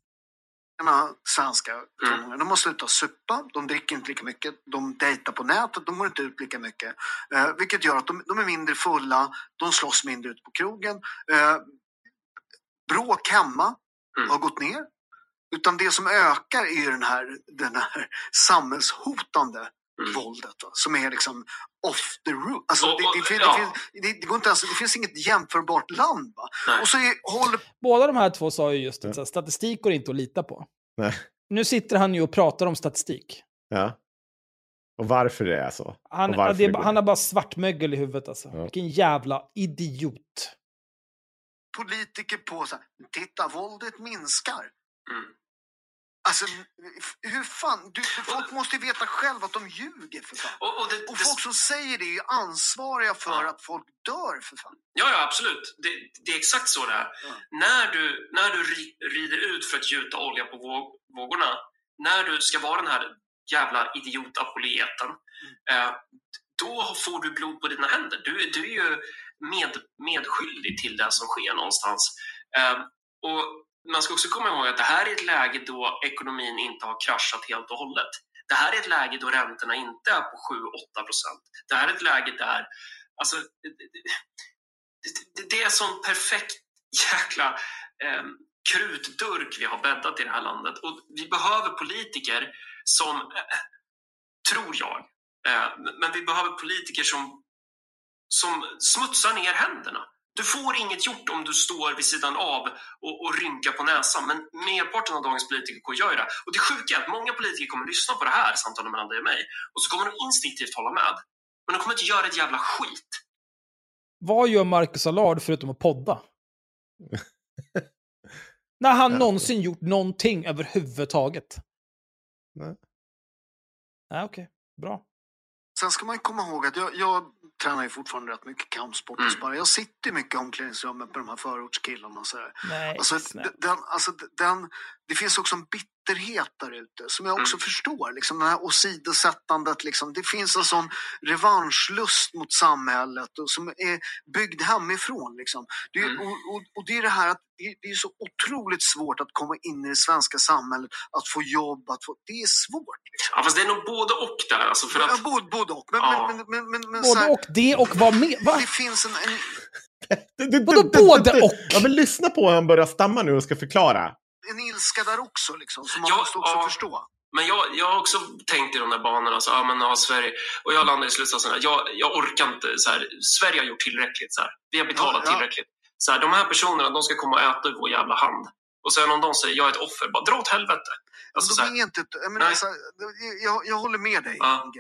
Många svenska tonåringar, de har slutat supa, de dricker inte lika mycket, de dejtar på nätet, de går inte ut lika mycket. Eh, vilket gör att de, de är mindre fulla, de slåss mindre ute på krogen. Eh, bråk hemma har gått ner. Utan det som ökar är ju den här, den här samhällshotande våldet. Va? Som är liksom off the roof. Alltså, Och- det, det, fin- ja. det, finns- det, det, går inte ens, det finns inget jämförbart land. Och så är, håller Båda de här två sa ju just att statistik går inte att lita på. Nej. Nu sitter han ju och pratar om statistik. Ja. Och varför det är så. Han, det är, det han har bara svartmögel i huvudet alltså. Ja. Vilken jävla idiot. politiker på så här, titta våldet minskar. Mm. Alltså hur fan, du, folk måste ju veta själv att de ljuger för fan. Och, och det, Och det, folk som säger det är ju ansvariga för Ja. att folk dör för fan. Ja, ja absolut. Det, det är exakt så det är. Ja. När du, när du ri, rider ut för att gjuta olja på våg, vågorna, när du ska vara den här jävla idiotapoleten, eh, då får du blod på dina händer. Du, du är ju med, medskyldig till det som sker någonstans. Eh, och man ska också komma ihåg att det här är ett läge då ekonomin inte har kraschat helt och hållet. Det här är ett läge då räntorna inte är på 7-8 procent. Det här är ett läge där alltså, det, det, det är sån perfekt jäkla eh, krutdurk vi har bäddat i det här landet. Och vi behöver politiker som, eh, tror jag, eh, men vi behöver politiker som, som smutsar ner händerna. Du får inget gjort om du står vid sidan av och, och rynkar på näsan, men merparten av dagens politiker gör ju det. Och det sjuka är att många politiker kommer lyssna på det här samtalet mellan dig och mig och så kommer de instinktivt hålla med. Men de kommer inte göra ett jävla skit. Vad gör Marcus Allard förutom att podda? När han någonsin gjort någonting överhuvudtaget? Nej. Nej, okej. Bra. Sen ska man komma ihåg att jag, jag tränar ju fortfarande rätt mycket kampsport Mm. sparring. Jag sitter mycket i omklädningsrummet med de här förortskillarna och sådär. Nej, Alltså, den, alltså, den, det finns också en bitterhet där ute som jag också Mm. förstår. Liksom, det här åsidosättandet. Liksom, det finns en sån revanschlust mot samhället och som är byggd hemifrån. Liksom. Det, är, Mm. och, och, och det är det här att det, det är så otroligt svårt att komma in i det svenska samhället, att få jobb, att få, det är svårt. Liksom. Ja, fast det är nog både och där. Alltså för Ja, att, både, både och. Men, Ja. men, men, men, men, Både här, och det och vad med? Va? det finns en, en, Vadå både och? Ja, men lyssna på hur han börjar stamma nu och ska förklara. En ilska där också, liksom, som man Ja, måste också ja. förstå. men jag, jag har också tänkt i de där banorna. Så, ja, men, ja, Sverige, och jag landar i slutsatsen att jag, jag orkar inte. Så här, Sverige har gjort tillräckligt. Så här. Vi har betalat Ja, tillräckligt. Så här, de här personerna de ska komma och äta ur vår jävla hand. Och sen om de säger jag är ett offer, bara dra åt helvete. Alltså, så de är inte, jag, menar, Nej. så här, jag, jag håller med dig Ja.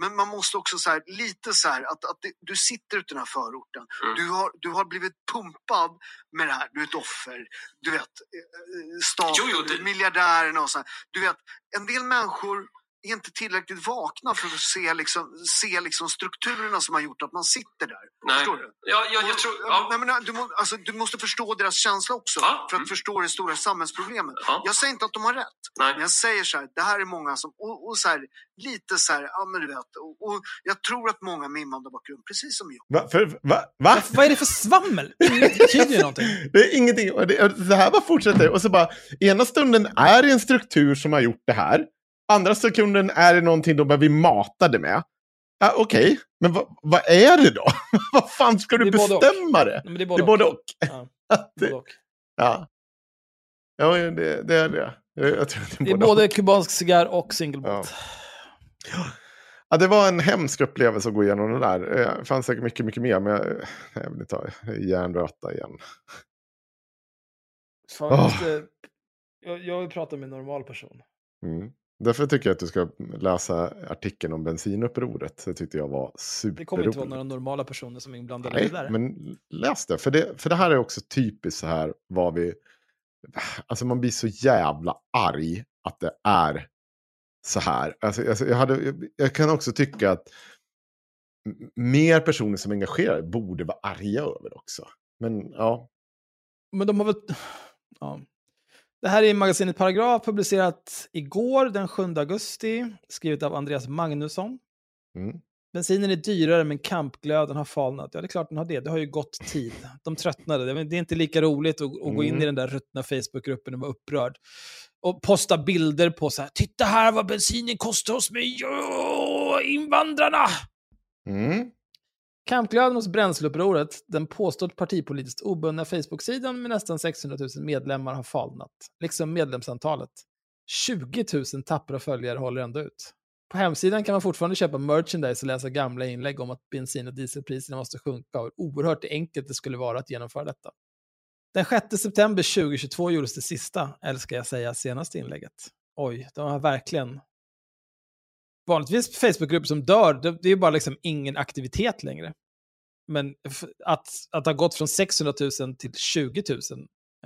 Men man måste också så här, lite så här att, att det, du sitter ute i den här förorten. Mm. Du, har, du har blivit pumpad med det här. Du är ett offer. Du vet, eh, stat, Jo, jo, det- miljardärerna och så här. Du vet, en del människor är inte tillräckligt vakna för att se, liksom, se liksom strukturerna som har gjort att man sitter där. nej. Förstår du? Ja, ja, jag tror... Ja, Nej, men, du, må, alltså, du måste förstå deras känsla också Ja, för att mm. förstå det stora samhällsproblemet. Ja. Jag säger inte att de har rätt. nej. Men jag säger så här, det här är många som, och, och så här, lite så här, ja men du vet, och, och jag tror att många med invandrarbakgrund, precis som jag, Va? För, va? va? Vad är det för svammel? Inget betyder ju någonting. Det är ingenting. Och det, och så här bara fortsätter Och så bara, ena stunden är det en struktur som har gjort det här. Andra sekunden är det någonting de vi matade med. Ja, Okej, men vad, vad är det då? vad fan ska du Det är både bestämma det? Nej, det är Det både, är både och. Ja, Det- både och. Ja, ja det, det är det. Jag, tror att Det är både kubansk cigarr och single malt. Ja, det var en hemsk upplevelse att gå igenom det där. Eh, Det fanns säkert mycket, mycket mer, men jag, jag vill inte ha hjärnröta igen. Fan, måste, jag, jag vill prata med en normal person. Mm. Därför tycker jag att du ska läsa artikeln om bensinupproret. Det tyckte jag var Det superroligt. kommer inte vara några normala personer som är inblandade i Nej, det där. men läs det. För, det. för det här är också typiskt så här vad vi... Alltså man blir så jävla arg att det är så här. Alltså, alltså jag, hade, jag, kan också tycka att mer personer som är engagerade borde vara arga över också. Men ja, Men de har väl... Ja. Det här är magasinet Paragraf, publicerat igår den 7 augusti, skrivet av Andreas Magnusson. mm. Bensinen är dyrare men kampglöden har falnat. Ja, det är klart den har det. Det har ju gått tid. De tröttnade. Det är- inte lika roligt att, att gå in Mm. i den där ruttna Facebookgruppen och vara upprörd. Och posta bilder på så här, titta här vad bensinen kostar hos mig, jo, invandrarna! Mm. Kampglöden hos Bränsleupproret, den påstått partipolitiskt obundna Facebook-sidan med nästan 600 000 medlemmar har falnat, liksom medlemsantalet. 20 000 tappra följare håller ändå ut. På hemsidan kan man fortfarande köpa merchandise och läsa gamla inlägg om att bensin och dieselpriserna måste sjunka och hur oerhört enkelt det skulle vara att genomföra detta. Den 6 september 2022 gjordes det sista, eller ska jag säga senaste inlägget. Oj, de har verkligen... Vanligtvis Facebookgrupper som dör, det, det är ju bara liksom ingen aktivitet längre. Men att, att ha gått från 600 000 till 20 000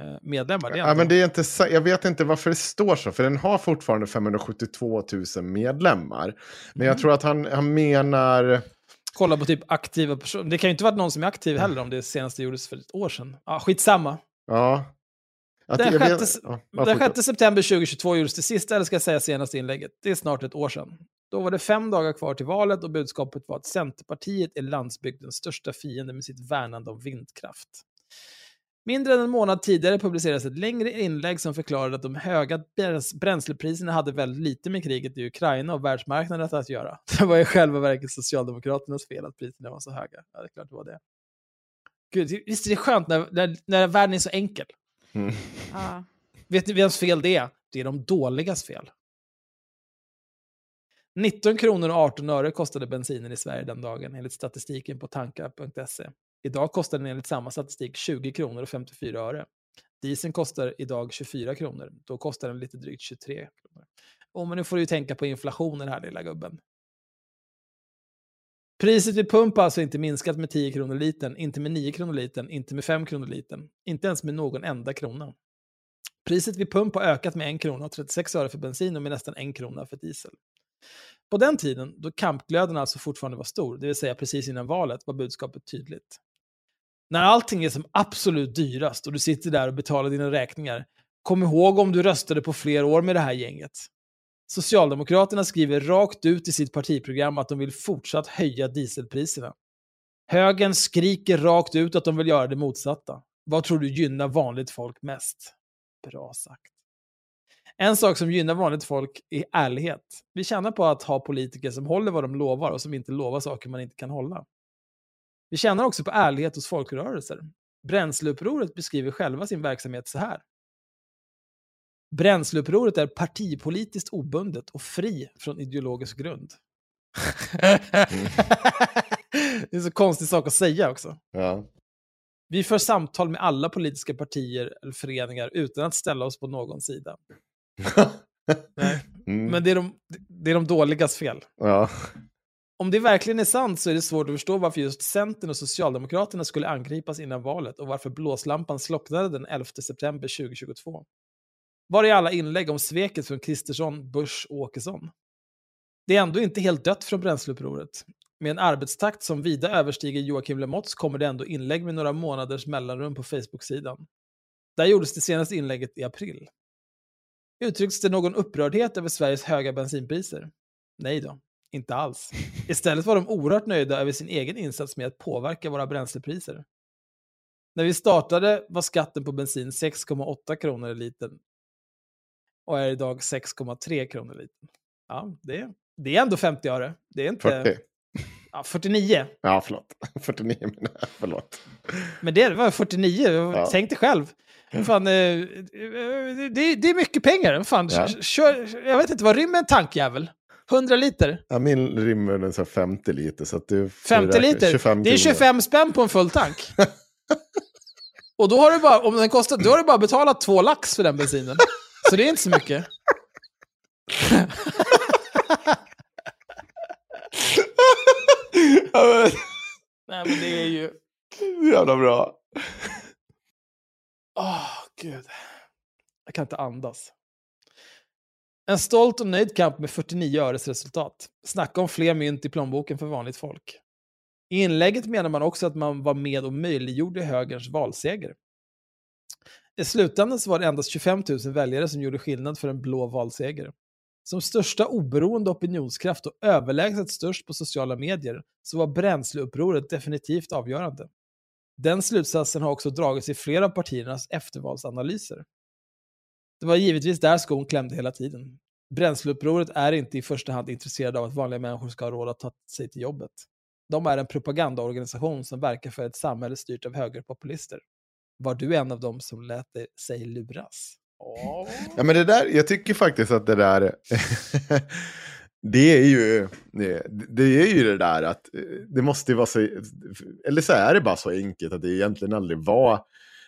eh, medlemmar, det Ja, men det är inte, jag vet inte varför det står så, för den har fortfarande 572 000 medlemmar. Men jag Mm. tror att han, han menar... Kolla på typ aktiva personer. Det kan ju inte varit någon som är aktiv heller om det senaste gjordes för ett år sedan. Ja, skitsamma. Ja. Att Den jag vet- 6, ja, ja, den fortsätt. 6 september 2022 gjordes det sista, eller ska jag säga senaste inlägget. Det är snart ett år sedan. Då var det fem dagar kvar till valet och budskapet var att Centerpartiet är landsbygdens största fiende med sitt värnande om vindkraft. Mindre än en månad tidigare publicerades ett längre inlägg som förklarade att de höga bräns- bränslepriserna hade väldigt lite med kriget i Ukraina och världsmarknaden att göra. Det var i själva verket Socialdemokraternas fel att priserna var så höga. Ja, det är klart det var det. Gud, visst är det skönt när, när, när världen är så enkel? Mm. Ja. Vet ni vems fel det är? Det är de dåligas fel. 19 kronor och 18 öre kostade bensinen i Sverige den dagen enligt statistiken på tankar.se. Idag kostar den enligt samma statistik 20 kronor och 54 öre. Dieseln kostar idag 24 kronor. Då kostar den lite drygt 23 kronor. Oh, men nu får du ju tänka på inflationen här lilla gubben. Priset vid pump har alltså inte minskat med 10 kronor litern, inte med 9 kronor litern, inte med 5 kronor litern, inte ens med någon enda krona. Priset vid pump har ökat med 1 krona och 36 öre för bensin och med nästan 1 krona för diesel. På den tiden, då kampglöden alltså fortfarande var stor, det vill säga precis innan valet, var budskapet tydligt. När allting är som absolut dyrast och du sitter där och betalar dina räkningar, kom ihåg om du röstade på fler år med det här gänget. Socialdemokraterna skriver rakt ut i sitt partiprogram att de vill fortsatt höja dieselpriserna. Högern skriker rakt ut att de vill göra det motsatta. Vad tror du gynnar vanligt folk mest? Bra sagt. En sak som gynnar vanligt folk är ärlighet. Vi tjänar på att ha politiker som håller vad de lovar och som inte lovar saker man inte kan hålla. Vi tjänar också på ärlighet hos folkrörelser. Bränsleupproret beskriver själva sin verksamhet så här. Bränsleupproret är partipolitiskt obundet och fri från ideologisk grund. det är en så konstig sak att säga också. Ja. Vi för samtal med alla politiska partier eller föreningar utan att ställa oss på någon sida. Nej. Mm. Men det är, de, det är de dåligas fel. Ja. Om det verkligen är sant så är det svårt att förstå varför just Centern och Socialdemokraterna skulle angripas innan valet och varför blåslampan slocknade den 11 september 2022. Var är alla inlägg om sveket från Kristersson, Busch och Åkesson? Det är ändå inte helt dött från bränsleupproret. Med en arbetstakt som vida överstiger Joakim Lemotts kommer det ändå inlägg med några månaders mellanrum på Facebook-sidan. Där gjordes det senaste inlägget i april. Uttrycks det någon upprördhet över Sveriges höga bensinpriser? Nej då, inte alls. Istället var de oerhört nöjda över sin egen insats med att påverka våra bränslepriser. När vi startade var skatten på bensin 6,8 kronor litern och är idag 6,3 kronor litern. Ja, det, det är ändå 50 öre. Det är inte... 40. Ja, 49. Ja, förlåt. 49 menar jag. Förlåt. Men det var 49, Ja. tänk dig själv. Fan, eh, det, det är mycket pengar. Fan, Ja. kör, jag vet inte, vad rymmer en tankjävel? 100 liter? Ja, min rymmer en sån här 50 liter. Så att får 50 räkna- liter? 25 det är kronor. 25 spänn på en full tank. Och då har du bara, om den kostar, då har du bara betalat två lax för den bensinen. Så det är inte så mycket. Ja, men, Nej, men det är ju... jävla bra. Åh, gud. Jag kan inte andas. En stolt och nöjd kamp med 49 öres resultat. Snacka om fler mynt i plånboken för vanligt folk. I inlägget menar man också att man var med och möjliggjorde högerns valseger. I slutändan så var det endast 25 000 väljare som gjorde skillnad för en blå valseger. Som största oberoende opinionskraft och överlägset störst på sociala medier så var bränsleupproret definitivt avgörande. Den slutsatsen har också dragits i flera av partiernas eftervalsanalyser. Det var givetvis där skon klämde hela tiden. Bränsleupproret är inte i första hand intresserade av att vanliga människor ska ha råd att ta sig till jobbet. De är en propagandaorganisation som verkar för ett samhälle styrt av högerpopulister. Var du en av dem som lät dig- sig luras? Ja, men det där, jag tycker faktiskt att det där, det är ju det, det är ju det där att eh, det måste vara så, eller så är det bara så enkelt att det egentligen aldrig var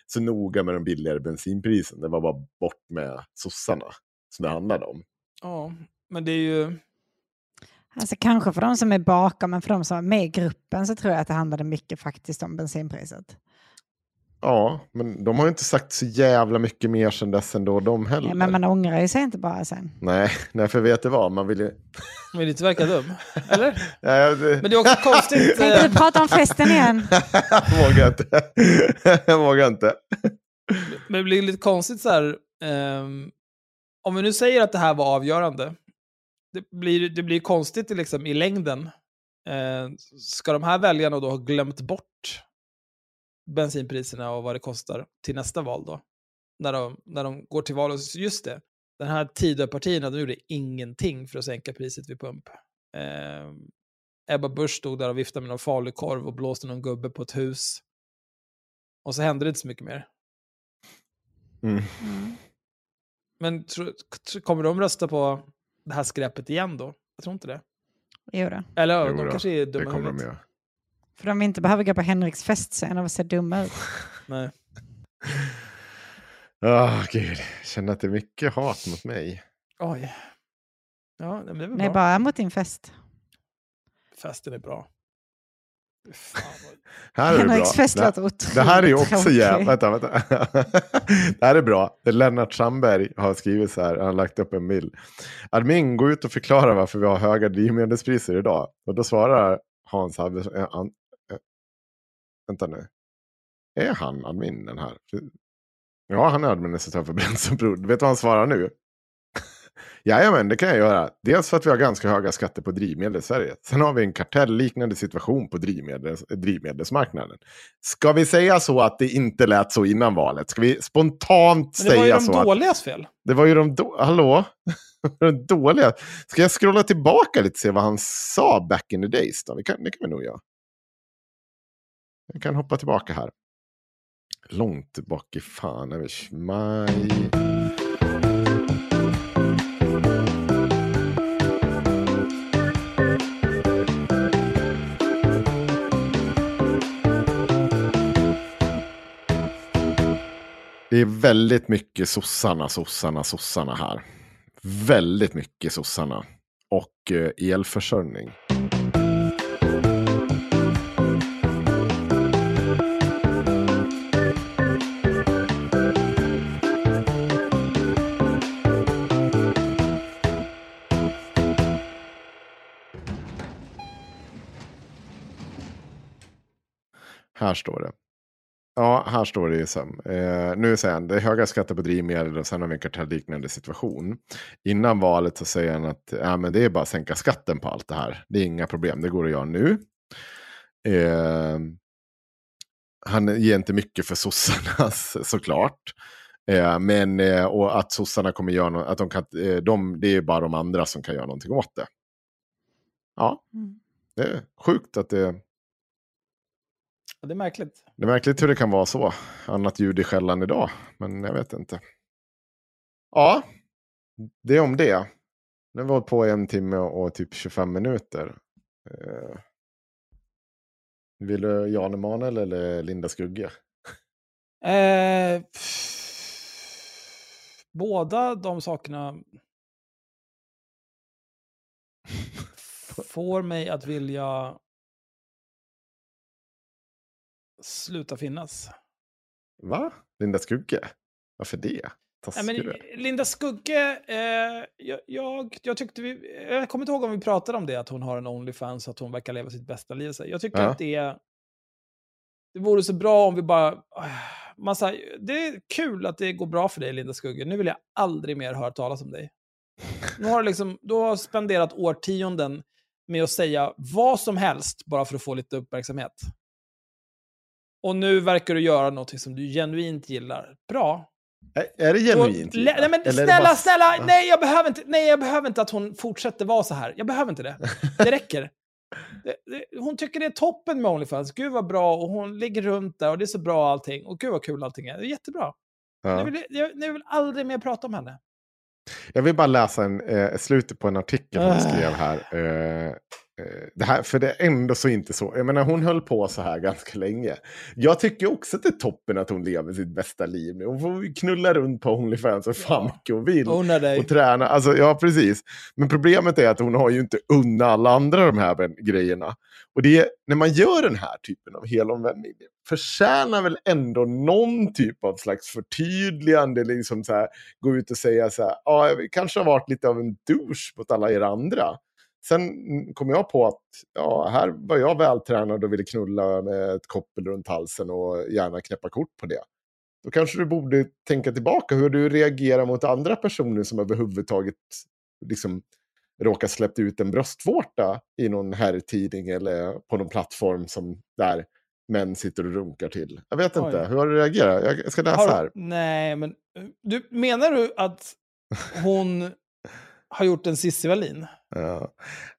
så noga med de billigare bensinprisen. Det var bara bort med sossarna som det handlade om. Ja, men det är ju... Alltså kanske för de som är bakom, men för de som är med i gruppen så tror jag att det handlade mycket faktiskt om bensinpriset. Ja, men de har ju inte sagt så jävla mycket mer sedan dess ändå, de heller. Ja, men man ångrar ju sig inte bara sen. Nej, nej, för vet du vad, man vill ju... Man vill inte verka dum. Eller? Ja, det... Men det är också konstigt. Tänkte eh, du prata om festen igen? jag vågar inte. jag vågar inte. Men det blir lite konstigt så här. ehm, om vi nu säger att det här var avgörande. Det blir, det blir konstigt liksom, i längden. Eh, ska de här väljarna då ha glömt bort bensinpriserna och vad det kostar till nästa val då? När de, när de går till val och just det, den här Tidöpartierna, de gjorde ingenting för att sänka priset vid pump. Eh, Ebba Busch stod där och viftade med någon falukorv och blåste någon gubbe på ett hus. Och så hände det inte så mycket mer. Mm. Men tro, tro, kommer de rösta på det här skräpet igen då? Jag tror inte det. Jo då. Eller Jo de då, kanske är Det dumma i kommer de göra. För de inte behöver gå på Henriks fest sen av att se dumma ut. Nej. Ah, gud. Jag känner att det är mycket hat mot mig. Oj. Ja, det är väl Nej, bra. bara mot din fest. Festen är bra. Fan. Här är det Henriks bra. fest det, låter otroligt det här är ju också jävligt... Vänta, vänta. det här är bra. Det är Lennart Sandberg har skrivit så här. Han har lagt upp en bild. Admin, gå ut och förklara varför vi har höga drivmedelspriser idag. Och då svarar Hans Halvers- eh, an, eh, Vänta nu. Är han admin den här? Ja, han är administratör för Bränsleupproret. Vet du vad han svarar nu? Jajamän, det kan jag göra. Dels för att vi har ganska höga skatter på drivmedel i Sverige. Sen har vi en kartellliknande situation på drivmedels, drivmedelsmarknaden. Ska vi säga så att det inte lät så innan valet? Ska vi spontant Men det var ju säga de så? Dåligas fel. det var ju de då... Hallå? de dåliga. Ska jag scrolla tillbaka lite och se vad han sa back in the days? Då? Kan, det kan vi nog göra. Jag kan hoppa tillbaka här. Långt bak i fan. Över maj. Det är väldigt mycket sossarna, sossarna, sossarna här. Väldigt mycket sossarna. Och eh, elförsörjning. elförsörjning. Här står det. Ja, här står det ju som. Eh, nu säger han, det är höga skatter på drivmedel och sen har vi en kartellliknande situation. Innan valet så säger han att ja, men det är bara att sänka skatten på allt det här. Det är inga problem, det går att göra nu. Eh, han ger inte mycket för sossarna såklart. Eh, men eh, och att sossarna kommer göra något, att de kan, eh, de, det är bara de andra som kan göra någonting åt det. Ja, Mm. Det är sjukt att det... Ja, det är märkligt. Det är märkligt hur det kan vara så. Annat ljud i skällan idag. Men jag vet inte. Ja, det är om det. Nu har vi hållit på i en timme och typ 25 minuter. Eh, Vill du Jan Emanuel eller Linda Skugge? Eh, båda de sakerna får mig att vilja sluta finnas. Va? Linda Skugge? Varför det? Nej, men. Linda Skugge, eh, jag, jag, jag tyckte vi, jag kommer inte ihåg om vi pratade om det, att hon har en Onlyfans och att hon verkar leva sitt bästa liv. Så Jag tycker Ja. att det, det vore så bra om vi bara... ah, Man, så här, det är kul att det går bra för dig, Linda Skugge. Nu vill jag aldrig mer höra talas om dig. Nu har du, liksom, du har spenderat årtionden med att säga vad som helst bara för att få lite uppmärksamhet. Och nu verkar du göra något som du genuint gillar. Bra. Är, är det genuint? Och, nej, men snälla, bara- snälla! Nej jag, behöver inte, nej, jag behöver inte att hon fortsätter vara så här. Jag behöver inte det. Det räcker. Det, det, hon tycker det är toppen med Onlyfans. Gud vad bra. Och hon ligger runt där och det är så bra allting. Och gud vad kul allting är. Det är jättebra. Ja. Nu, vill, jag, nu vill aldrig mer prata om henne. Jag vill bara läsa en, eh, slutet på en artikel hon Ah. skrev här. Eh, det här. För det är ändå så inte så. Jag menar hon höll på så här ganska länge. Jag tycker också att det är toppen att hon lever sitt bästa liv nu. Hon får knulla runt på Onlyfans och fan Ja. mycket hon vill. Unna dig. Och träna. Alltså, ja, precis. Men problemet är att hon har ju inte unna alla andra de här grejerna. Och det är, när man gör den här typen av helomvändning, förtjänar väl ändå någon typ av slags förtydligande, liksom så här, gå ut och säga så här, ja, jag kanske har varit lite av en douche mot alla er andra. Sen kom jag på att ja, här var jag vältränad och ville knulla med ett koppel runt halsen och gärna knäppa kort på det. Då kanske du borde tänka tillbaka hur du reagerar mot andra personer som överhuvudtaget liksom råkar släppt ut en bröstvårta i någon herrtidning eller på någon plattform som där män sitter och runkar till. Jag vet inte, Oj. hur har du reagerat? Jag jag ska läsa Har- här. Nej, men eh, du, menar du att hon har gjort en Cissi Wallin?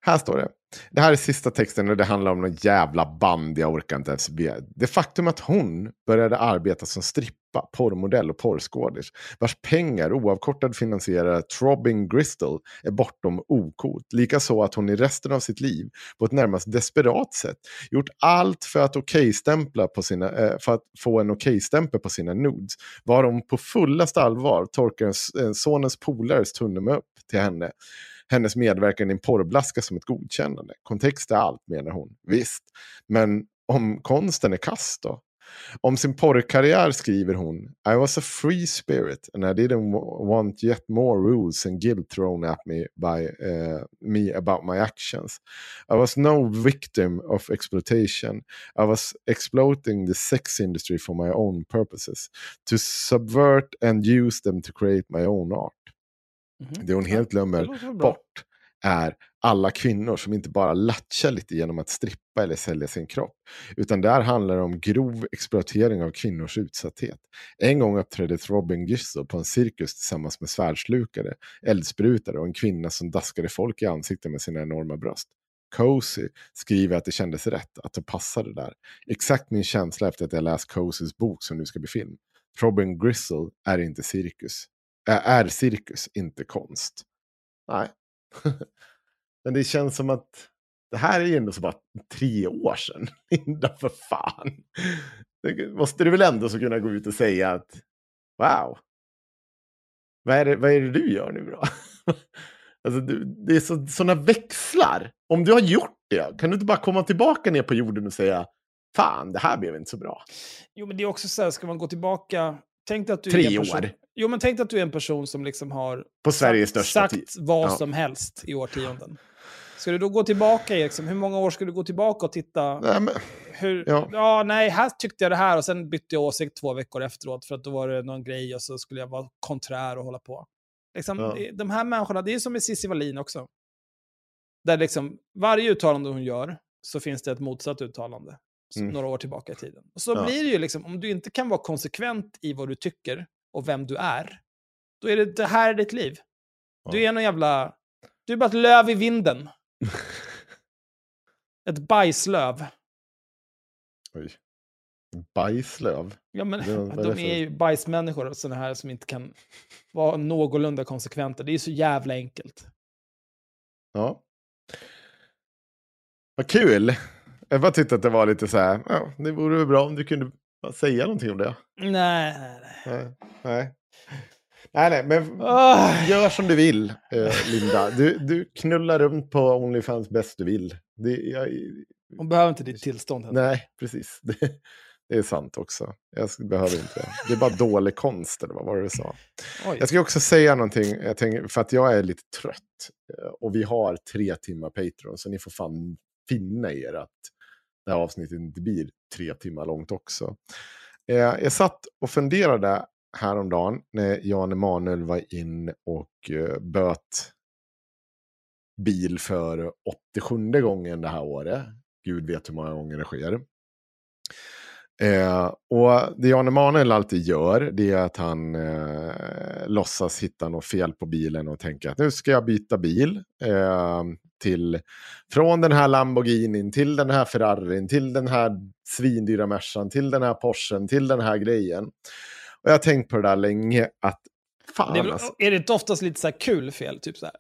Här står det. Det här är sista texten och det handlar om någon jävla band, jag orkar inte ens be. Det faktum att hon började arbeta som strippa, porrmodell och porrskådis, vars pengar oavkortad finansierar Trobbing Gristle, är bortom okot. Likaså att hon i resten av sitt liv på ett närmast desperat sätt gjort allt för att okay-stämpla på sina, eh, för att få en okej-stämpel på sina nudes, var hon på fullaste allvar torkar sonens polares tumme upp till henne hennes medverkan i en porrblaska som ett godkännande. Kontext är allt, menar hon. Visst, men om konsten är kass då? Om sin porrkarriär skriver hon I was a free spirit and I didn't want yet more rules and guilt thrown at me by uh, me about my actions. I was no victim of exploitation. I was exploiting the sex industry for my own purposes. To subvert and use them to create my own art. Mhm. Det hon helt glömmer bort är alla kvinnor som inte bara latchar lite genom att strippa eller sälja sin kropp. Utan där handlar det om grov exploatering av kvinnors utsatthet. En gång uppträdde Robin Gissel på en cirkus tillsammans med svärdslukare, eldsprutare och en kvinna som daskade folk i ansiktet med sina enorma bröst. Cozy skriver att det kändes rätt, att det passade där. Exakt min känsla efter att jag läst Cozys bok som nu ska bli film. Robin Gristle är inte cirkus. Är cirkus, inte konst. Nej. Men det känns som att det här är ju ändå så bara tre år sedan. Linda, för fan. Det måste du väl ändå så kunna gå ut och säga att wow. Vad är det, vad är det du gör nu då? Alltså, du, det är så, sådana växlar. Om du har gjort det, kan du inte bara komma tillbaka ner på jorden och säga fan, det här blev inte så bra. Jo, men det är också så här, ska man gå tillbaka... Tänk att du Tre är en person, år. Jo, men tänk att du är en person som liksom har På Sveriges sagt, största sagt vad Ja. som helst i årtionden. Ska du då gå tillbaka, liksom, hur många år ska du gå tillbaka och titta? Nej, men, Hur, ja. Ja. nej, här tyckte jag det här och sen bytte jag åsikt två veckor efteråt för att då var det någon grej och så skulle jag vara konträr och hålla på. Liksom, Ja. De här människorna, det är som med Cissi Wallin också. Där liksom, varje uttalande hon gör så finns det ett motsatt uttalande. Mm. Några år tillbaka i tiden. Och så Ja. blir det ju liksom, om du inte kan vara konsekvent i vad du tycker och vem du är, då är det, det här är ditt liv. Du Ja. är någon jävla... Du är bara ett löv i vinden. Ett bajslöv. Oj. Bajslöv. Ja, men, Det de är ju bajsmänniskor, sådana här som inte kan vara någorlunda konsekventa. Det är så jävla enkelt. Ja. Vad kul. Jag bara tyckte att det var lite så här, ja, det vore väl bra om du kunde säga någonting om det. Nej, nej, nej. Nej, nej. Men Ah. gör som du vill, eh, Linda. Du, du knullar runt på Onlyfans bäst du vill. Det, jag, Hon behöver inte ditt tillstånd. heller. nej, precis. Det, det är sant också. Jag behöver inte det. Det är bara dålig konst, eller vad var det du sa? Oj. Jag ska också säga någonting, jag tänker, för att jag är lite trött. eh, Och vi har tre timmar Patreon, så ni får fan finna er att det här avsnittet inte blir tre timmar långt också. Eh, Jag satt och funderade häromdagen när Jan Emanuel var in och eh, böt bil för 87 gången det här året. Gud vet hur många gånger det sker. Eh, och det Jan Emanuel alltid gör, det är att han eh, låtsas hitta något fel på bilen och tänker att nu ska jag byta bil. Eh, till, från den här Lamborghinin till den här Ferrarin, till den här svindyra Mercan, till den här Porschen, till den här grejen. Och jag har tänkt på det där länge, att fan Det är, väl, alltså. är det inte oftast lite så kul fel? Typ så här.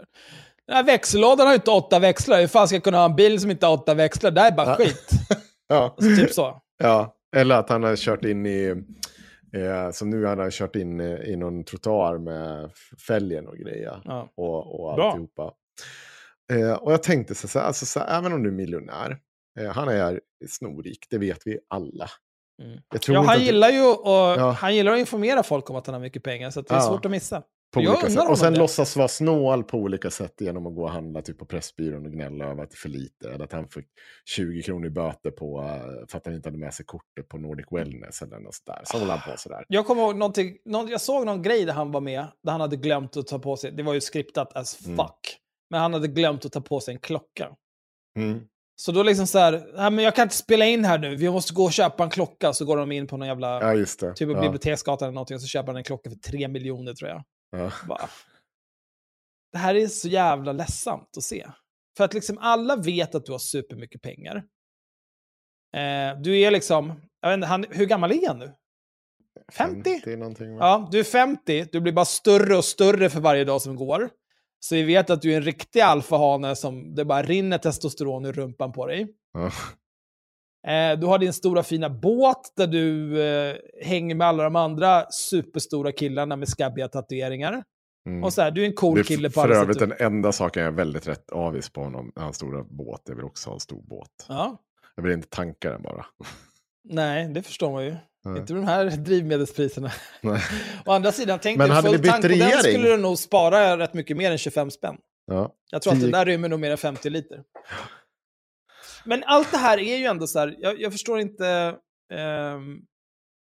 Den här växellådan har ju inte åtta växlar. Hur fan ska jag kunna ha en bil som inte har åtta växlar? Det här är bara Ja. skit. Ja. Alltså, typ så. Ja, eller att han har kört in i, eh, som nu han har kört in i, i någon trottoar med fälgen och grejer. Ja. Och, och Bra. alltihopa. Eh, och jag tänkte så här, alltså, så här, även om du är miljonär, eh, han är snorrik, det vet vi alla. Mm. Ja, han, gillar ju att, Ja. han gillar att informera folk om att han har mycket pengar, så det är Ja. svårt att missa. På jag olika sätt. Och sen låtsas vara snål på olika sätt genom att gå och handla typ på Pressbyrån och gnälla över att det är för lite. Eller att han fick 20 kronor i böter på, eh, för att han inte hade med sig kortet på Nordic Wellness eller något sådär. Så håller han på sådär. Jag kommer ihåg någonting, någon, jag såg någon grej där han var med, där han hade glömt att ta på sig, det var ju skriptat as fuck, Mm. men han hade glömt att ta på sig en klocka. Mm. Så då liksom så här, "Nej, men jag kan inte spela in här nu, vi måste gå och köpa en klocka. Så går de in på någon jävla, Ja, typ på ja. Biblioteksgatan eller någonting, och så köper han en klocka för tre miljoner tror jag. Ja. Bara. Det här är så jävla ledsamt att se. För att liksom alla vet att du har supermycket pengar. Eh, du är liksom, jag vet inte, han, hur gammal är han nu? 50? 50 någonting. va? Ja, du är 50, du blir bara större och större för varje dag som går. Så vi vet att du är en riktig alfahane som det bara rinner testosteron ur rumpan på dig. Ja. Eh, du har din stora fina båt där du eh, hänger med alla de andra superstora killarna med skabbiga tatueringar. Mm. Och så här, du är en cool är kille på för alla övrigt sätt. den enda saken jag är väldigt rätt avis på honom, hans stora båt. Jag vill också ha en stor båt. Ja, Jag vill inte tanka den bara. nej, det förstår man ju. Nej. Inte med de här drivmedelspriserna. Nej. Å andra sidan, tänk Men dig full tank på den skulle du nog spara rätt mycket mer än 25 spänn. Ja. Jag tror att den där rymmer nog mer än 50 liter. Men allt det här är ju ändå så här, jag, jag förstår inte... ehm,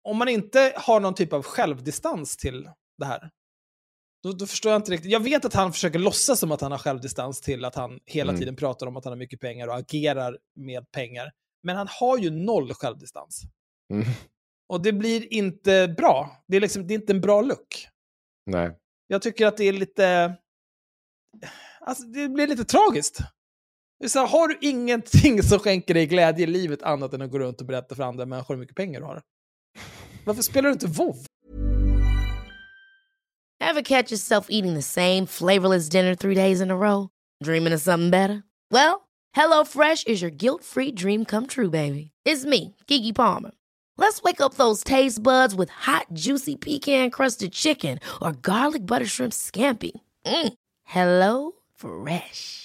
om man inte har någon typ av självdistans till det här, då, då förstår jag inte riktigt. Jag vet att han försöker låtsas som att han har självdistans till att han hela Mm. tiden pratar om att han har mycket pengar och agerar med pengar. Men han har ju noll självdistans. Mm. Och det blir inte bra. Det är, liksom, det är inte en bra look. Nej. Jag tycker att det är lite... Alltså, det blir lite tragiskt. Så här, har du ingenting som skänker dig glädje i livet annat än att gå runt och berätta för andra människor hur mycket pengar du har? Varför spelar du inte WoW? Ever catch yourself eating the same flavorless dinner three days in a row? Dreaming of something better? Well, Hello Fresh is your guilt-free dream come true, baby. It's me, Gigi Palmer. Let's wake up those taste buds with hot, juicy pecan-crusted chicken or garlic butter shrimp scampi. Mm. Hello Fresh.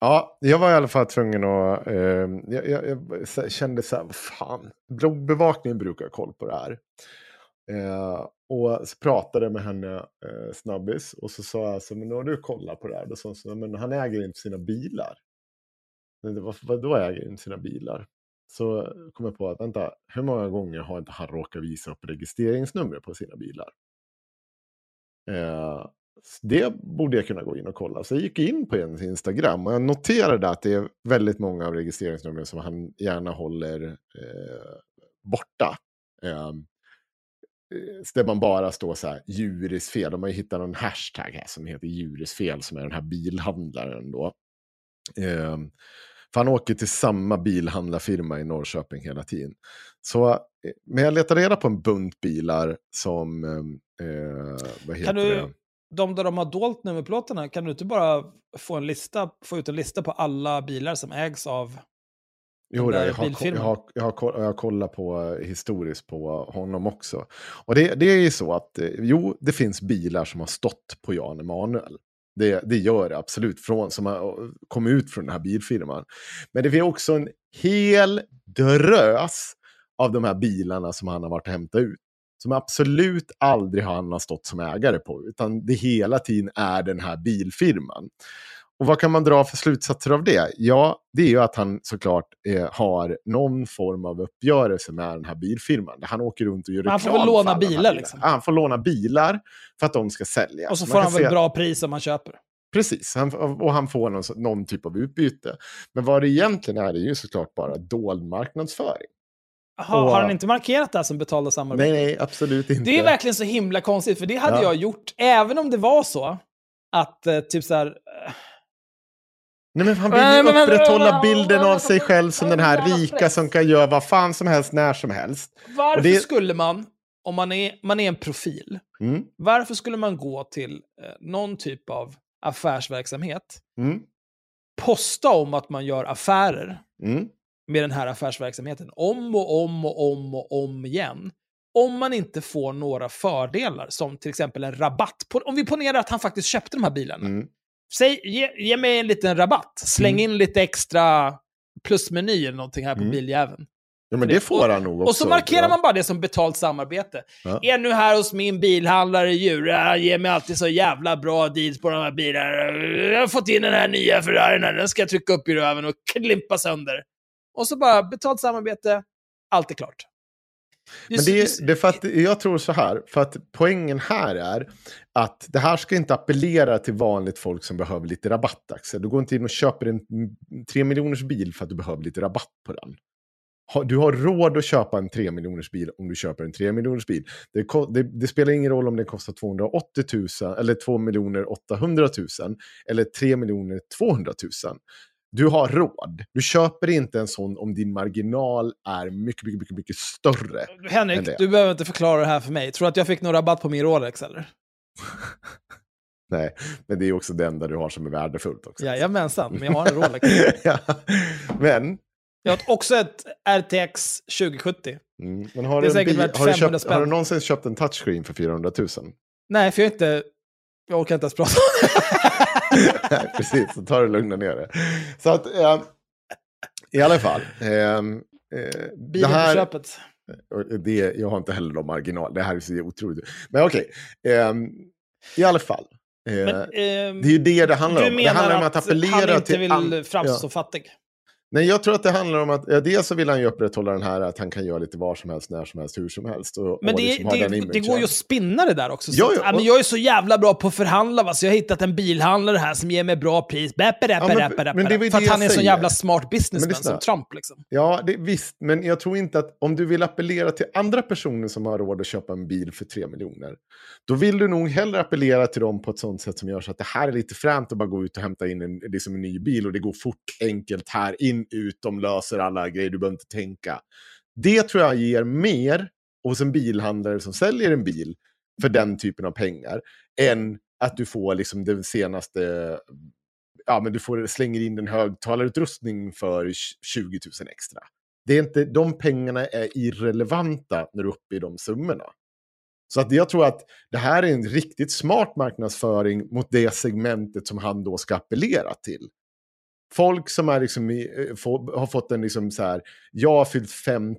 Ja, jag var i alla fall tvungen att... Eh, jag, jag, jag kände så här, vad fan, bloggbevakningen brukar ha koll på det här. Eh, och så pratade med henne eh, snabbis och så sa jag så men nu har du kollat på det här? Då sa hon men han äger inte sina bilar. Men det var, vadå äger inte sina bilar? Så kom jag på att vänta, hur många gånger har inte han råkat visa upp registreringsnummer på sina bilar? Eh, det borde jag kunna gå in och kolla. Så jag gick in på hennes Instagram och jag noterade att det är väldigt många av registreringsnumren som han gärna håller eh, borta. Eh, där man bara står så här, djurisfel. De har ju hittat någon hashtag här som heter djurisfel som är den här bilhandlaren då. Eh, för han åker till samma bilhandlarfirma i Norrköping hela tiden. Så, eh, men jag letade reda på en bunt bilar som, eh, vad heter Kan du, det? De där de har dolt nummerplåtarna, kan du inte bara få, en lista, få ut en lista på alla bilar som ägs av Jo, jag, har, jag, har, jag, har, jag kollat på eh, historiskt på honom också. Och det, det är ju så att, eh, jo, det finns bilar som har stått på Jan Emanuel. Det, det gör det absolut, från, som har kommit ut från den här bilfirman. Men det finns också en hel drös av de här bilarna som han har varit och hämtat ut. Som absolut aldrig han har stått som ägare på, utan det hela tiden är den här bilfirman. Och vad kan man dra för slutsatser av det? Ja, det är ju att han såklart eh, har någon form av uppgörelse med den här bilfirman. Han åker runt och gör Men han får reklam väl låna bilar, liksom? Ja, han får låna bilar för att de ska säljas. Och så Man får han väl se- bra pris om man köper. Precis, han, och han får någon, någon typ av utbyte. Men vad det egentligen är, det är ju såklart bara dold marknadsföring. Aha, Och- har han inte markerat det här som betalda samarbete? Nej, nej, absolut inte. Det är verkligen så himla konstigt, för det hade Ja. jag gjort även om det var så att eh, typ så här... eh, Nej, men han vill ju men- men- upprätthålla bilden av sig själv som den här rika som kan göra vad fan som helst när som helst. Varför det- skulle man, om man är, man är en profil, Mm, varför skulle man gå till eh, någon typ av affärsverksamhet, mm, posta om att man gör affärer mm. Med den här affärsverksamheten om och om och om och om igen, om man inte får några fördelar, som till exempel en rabatt. På, om vi ponerar att han faktiskt köpte de här bilarna. Mm. Säg, ge, ge mig en liten rabatt. Släng Mm. in lite extra plusmeny eller någonting här på Mm. biljäveln. Ja, men det får han nog också. Och så markerar man bara det som betalt samarbete. Ja. Är nu här hos min bilhandlare Djura, ger mig alltid så jävla bra deals på de här bilarna. Jag har fått in den här nya Ferrarin, den ska jag trycka upp i röven och klimpa sönder. Och så bara betalt samarbete, allt är klart. Men det, det för att jag tror så här, för att poängen här är att det här ska inte appellera till vanligt folk som behöver lite rabatt. Axel. Du går inte in och köper en 3 miljoners bil för att du behöver lite rabatt på den. Du har råd att köpa en 3 miljoners bil om du köper en 3 miljoners bil. Det, det, det spelar ingen roll om den kostar 280 000 eller 2 miljoner 800 000 eller 3 miljoner 200 000. Du har råd. Du köper inte en sån om din marginal är mycket, mycket, mycket, mycket större. än Henrik, det. du behöver inte förklara det här för mig. Tror du att jag fick någon rabatt på min Rolex eller? Nej, men det är också det enda du har som är värdefullt också. Jajamensan, men jag har en Rolex. ja. Men, Jag har också ett RTX 2070. mm, men har, Det är du säkert bil, värt har, du 500 köpt, spänn. har du någonsin köpt en touchscreen för 400 000? Nej, för jag inte... Jag orkar inte ens prata om Nej, Precis, så tar du lugna ner det. Så att, eh, i alla fall. Eh, eh, det bilen på här, köpet. och det, jag har inte heller någon marginal. Det här är så otroligt. Men okej, ehm, i alla fall. Eh, Men, ehm, det är ju det det handlar du om. Det menar handlar om att, att appellera han inte till... vill framstå ja. fattig? Nej, jag tror att det handlar om att ja, dels så vill han ju upprätthålla den här att han kan göra lite var som helst, när som helst, hur som helst. Och, Men och det, liksom ha den det, det går ju att spinna det där också. Så Ja, att, ja, ja, men och- jag är så jävla bra på att förhandla, va? så jag har hittat en bilhandlare här som ger mig bra pris. Bäppa, Ja, men- räppa, men det För att han är en säger. jävla smart businessman som Trump. Liksom. Ja, det, visst, men jag tror inte att om du vill appellera till andra personer som har råd att köpa en bil för 3 miljoner, då vill du nog hellre appellera till dem på ett sånt sätt som gör så att det här är lite fränt att bara gå ut och hämta in en, liksom en ny bil och det går fort, enkelt här, in, ut, de löser alla grejer, du behöver inte tänka. Det tror jag ger mer hos en bilhandlare som säljer en bil för den typen av pengar än att du får liksom den senaste ja, men du får, slänger in en högtalarutrustning för 20 000 extra. Det är inte, de pengarna är irrelevanta när du är uppe i de summorna. Så att jag tror att det här är en riktigt smart marknadsföring mot det segmentet som han då ska appellera till. Folk som är liksom i, eh, få, har fått en liksom så här, jag har fyllt 50,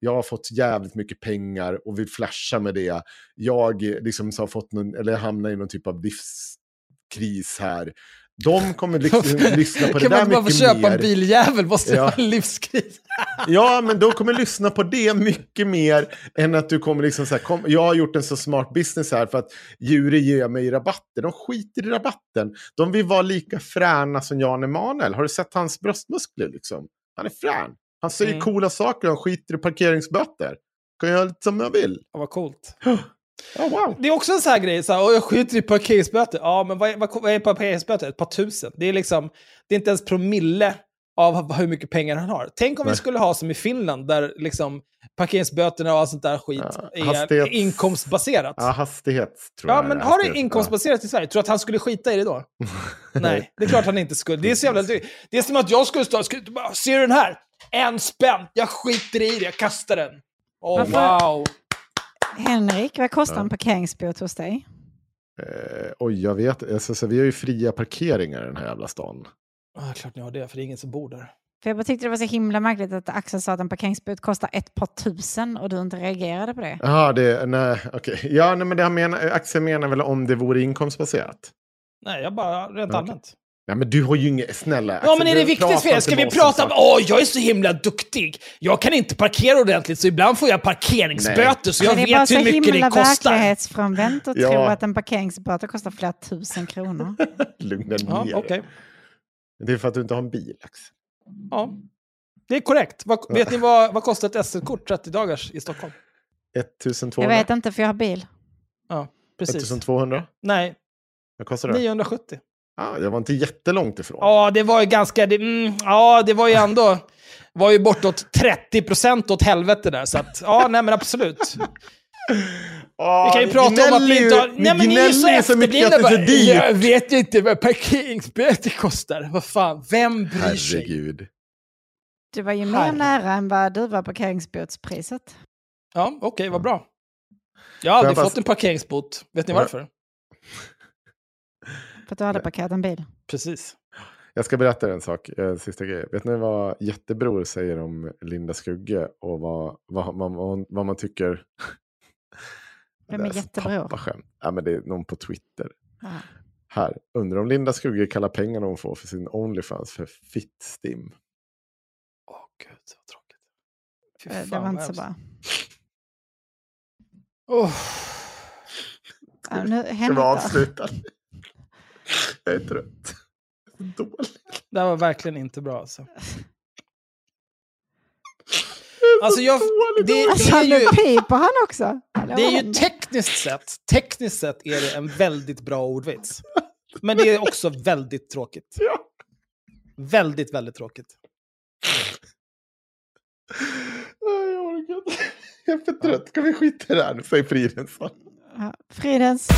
jag har fått jävligt mycket pengar och vill flasha med det. Jag eh, liksom har fått någon, eller hamnar i någon typ av livskris här. De kommer liksom lyssna på det kan där man bara få mycket köpa mer. en biljävel måste Ja. en livskris. Ja, men de kommer lyssna på det mycket mer än att du kommer liksom så här, kom, jag har gjort en så smart business här för att Juri ger mig rabatter. De skiter i rabatten. De vill vara lika fräna som Jan Emanuel. Har du sett hans bröstmuskler liksom? Han är frän. Han säger Mm. coola saker, han skiter i parkeringsböter. Kan göra lite som jag vill. Ja, vad coolt. Ja, wow. Det är också en sån här grej, så här, "Åh, jag skiter i parkeringsböter. Ja, men vad är, vad, vad är parkeringsböter? Ett par tusen. Det är liksom, det är inte ens promille av hur mycket pengar han har. Tänk om vi Nej. skulle ha som i Finland, där liksom parkeringsböterna och allt sånt där skit Ja, är hastighets- inkomstbaserat. Ja, hastighet tror Ja, jag. men är. har det inkomstbaserat i Sverige? Tror du att han skulle skita i det då? Nej, det är klart han inte skulle. Det är så jävla Det är som att jag skulle stå bara, ser du den här? En spänn, jag skiter i det, jag kastar den. Varför- wow. Henrik, vad kostar Ja. en parkeringsbot hos dig? Eh, oj, jag vet. Alltså, så vi har ju fria parkeringar i den här jävla stan. Ah, klart ni har det, för det är ingen som bor där. För jag bara tyckte det var så himla märkligt att Axel sa att en parkeringsbot kostar ett par tusen och du inte reagerade på det. Jaha, det, nej, okej. Ja, nej, men det han menar, Axel menar väl om det vore inkomstbaserat? Nej, jag bara rent Okej. allmänt. Nej, men du har ju inget, snälla. Ja, Axel, men är det viktigt för er? Ska vi prata om... Åh, jag är så himla duktig! Jag kan inte parkera ordentligt, så ibland får jag parkeringsböter, så jag Men det är bara vet så hur mycket himla det kostar. verklighetsfrånvänt att Ja. tro att en parkeringsböter kostar flera tusen kronor. Lugna Ja, ner okej. dig. Det är för att du inte har en bil, Axel. Ja. Det är korrekt. Vad, vet ni vad, vad kostar ett SL-kort 30 dagars i Stockholm? 1200? Jag vet inte för jag har bil. Ja, precis. 1200? Nej, Vad kostar det? 970. Ah, jag var inte jättelångt ifrån. Ja, det var ju ganska... Det, mm, ja, det var ju ändå... var ju bortåt 30% åt helvete där, så att... Ja, nej men absolut. Ah, Vi kan ju prata om att vi inte har... Nej, men ni är ju så efterblivna. att det är så bara, dyrt. Jag vet ju inte vad parkeringsböter kostar. Vad fan, vem bryr sig? Herregud. Du var ju mer Herre. nära än vad du var parkeringsbotspriset. Ja, okej, vad bra. Jag har aldrig jag fått en parkeringsbot. Vet ni Ja. varför? För att du hade parkerat en bil. Precis. Jag ska berätta en sak, eh, sista grej. Vet ni vad Jättebror säger om Linda Skugge och vad, vad, man, vad, vad man tycker? Vem är Jättebror? tappaskämt. Ja, men det är någon på Twitter. Ja. Här, undrar om Linda Skugge kallar pengarna hon får för sin Onlyfans för fittstim. Åh gud, så tråkigt. Fy Eh, Det fan, var inte vad så bra. Oh. Ja, nu, Ska vi avsluta? Jag är trött. Dålig. Det här var verkligen inte bra alltså. Alltså, jag, det, det Alltså, är ju... nu piper han också. Det är ju tekniskt sett, tekniskt sett är det en väldigt bra ordvits. Men det är också väldigt tråkigt. Ja. Väldigt, väldigt tråkigt. Nej, Jag orkar inte. Jag är för trött. Kan vi skita i det här nu? Säg Fridensson. Ja, Fridens.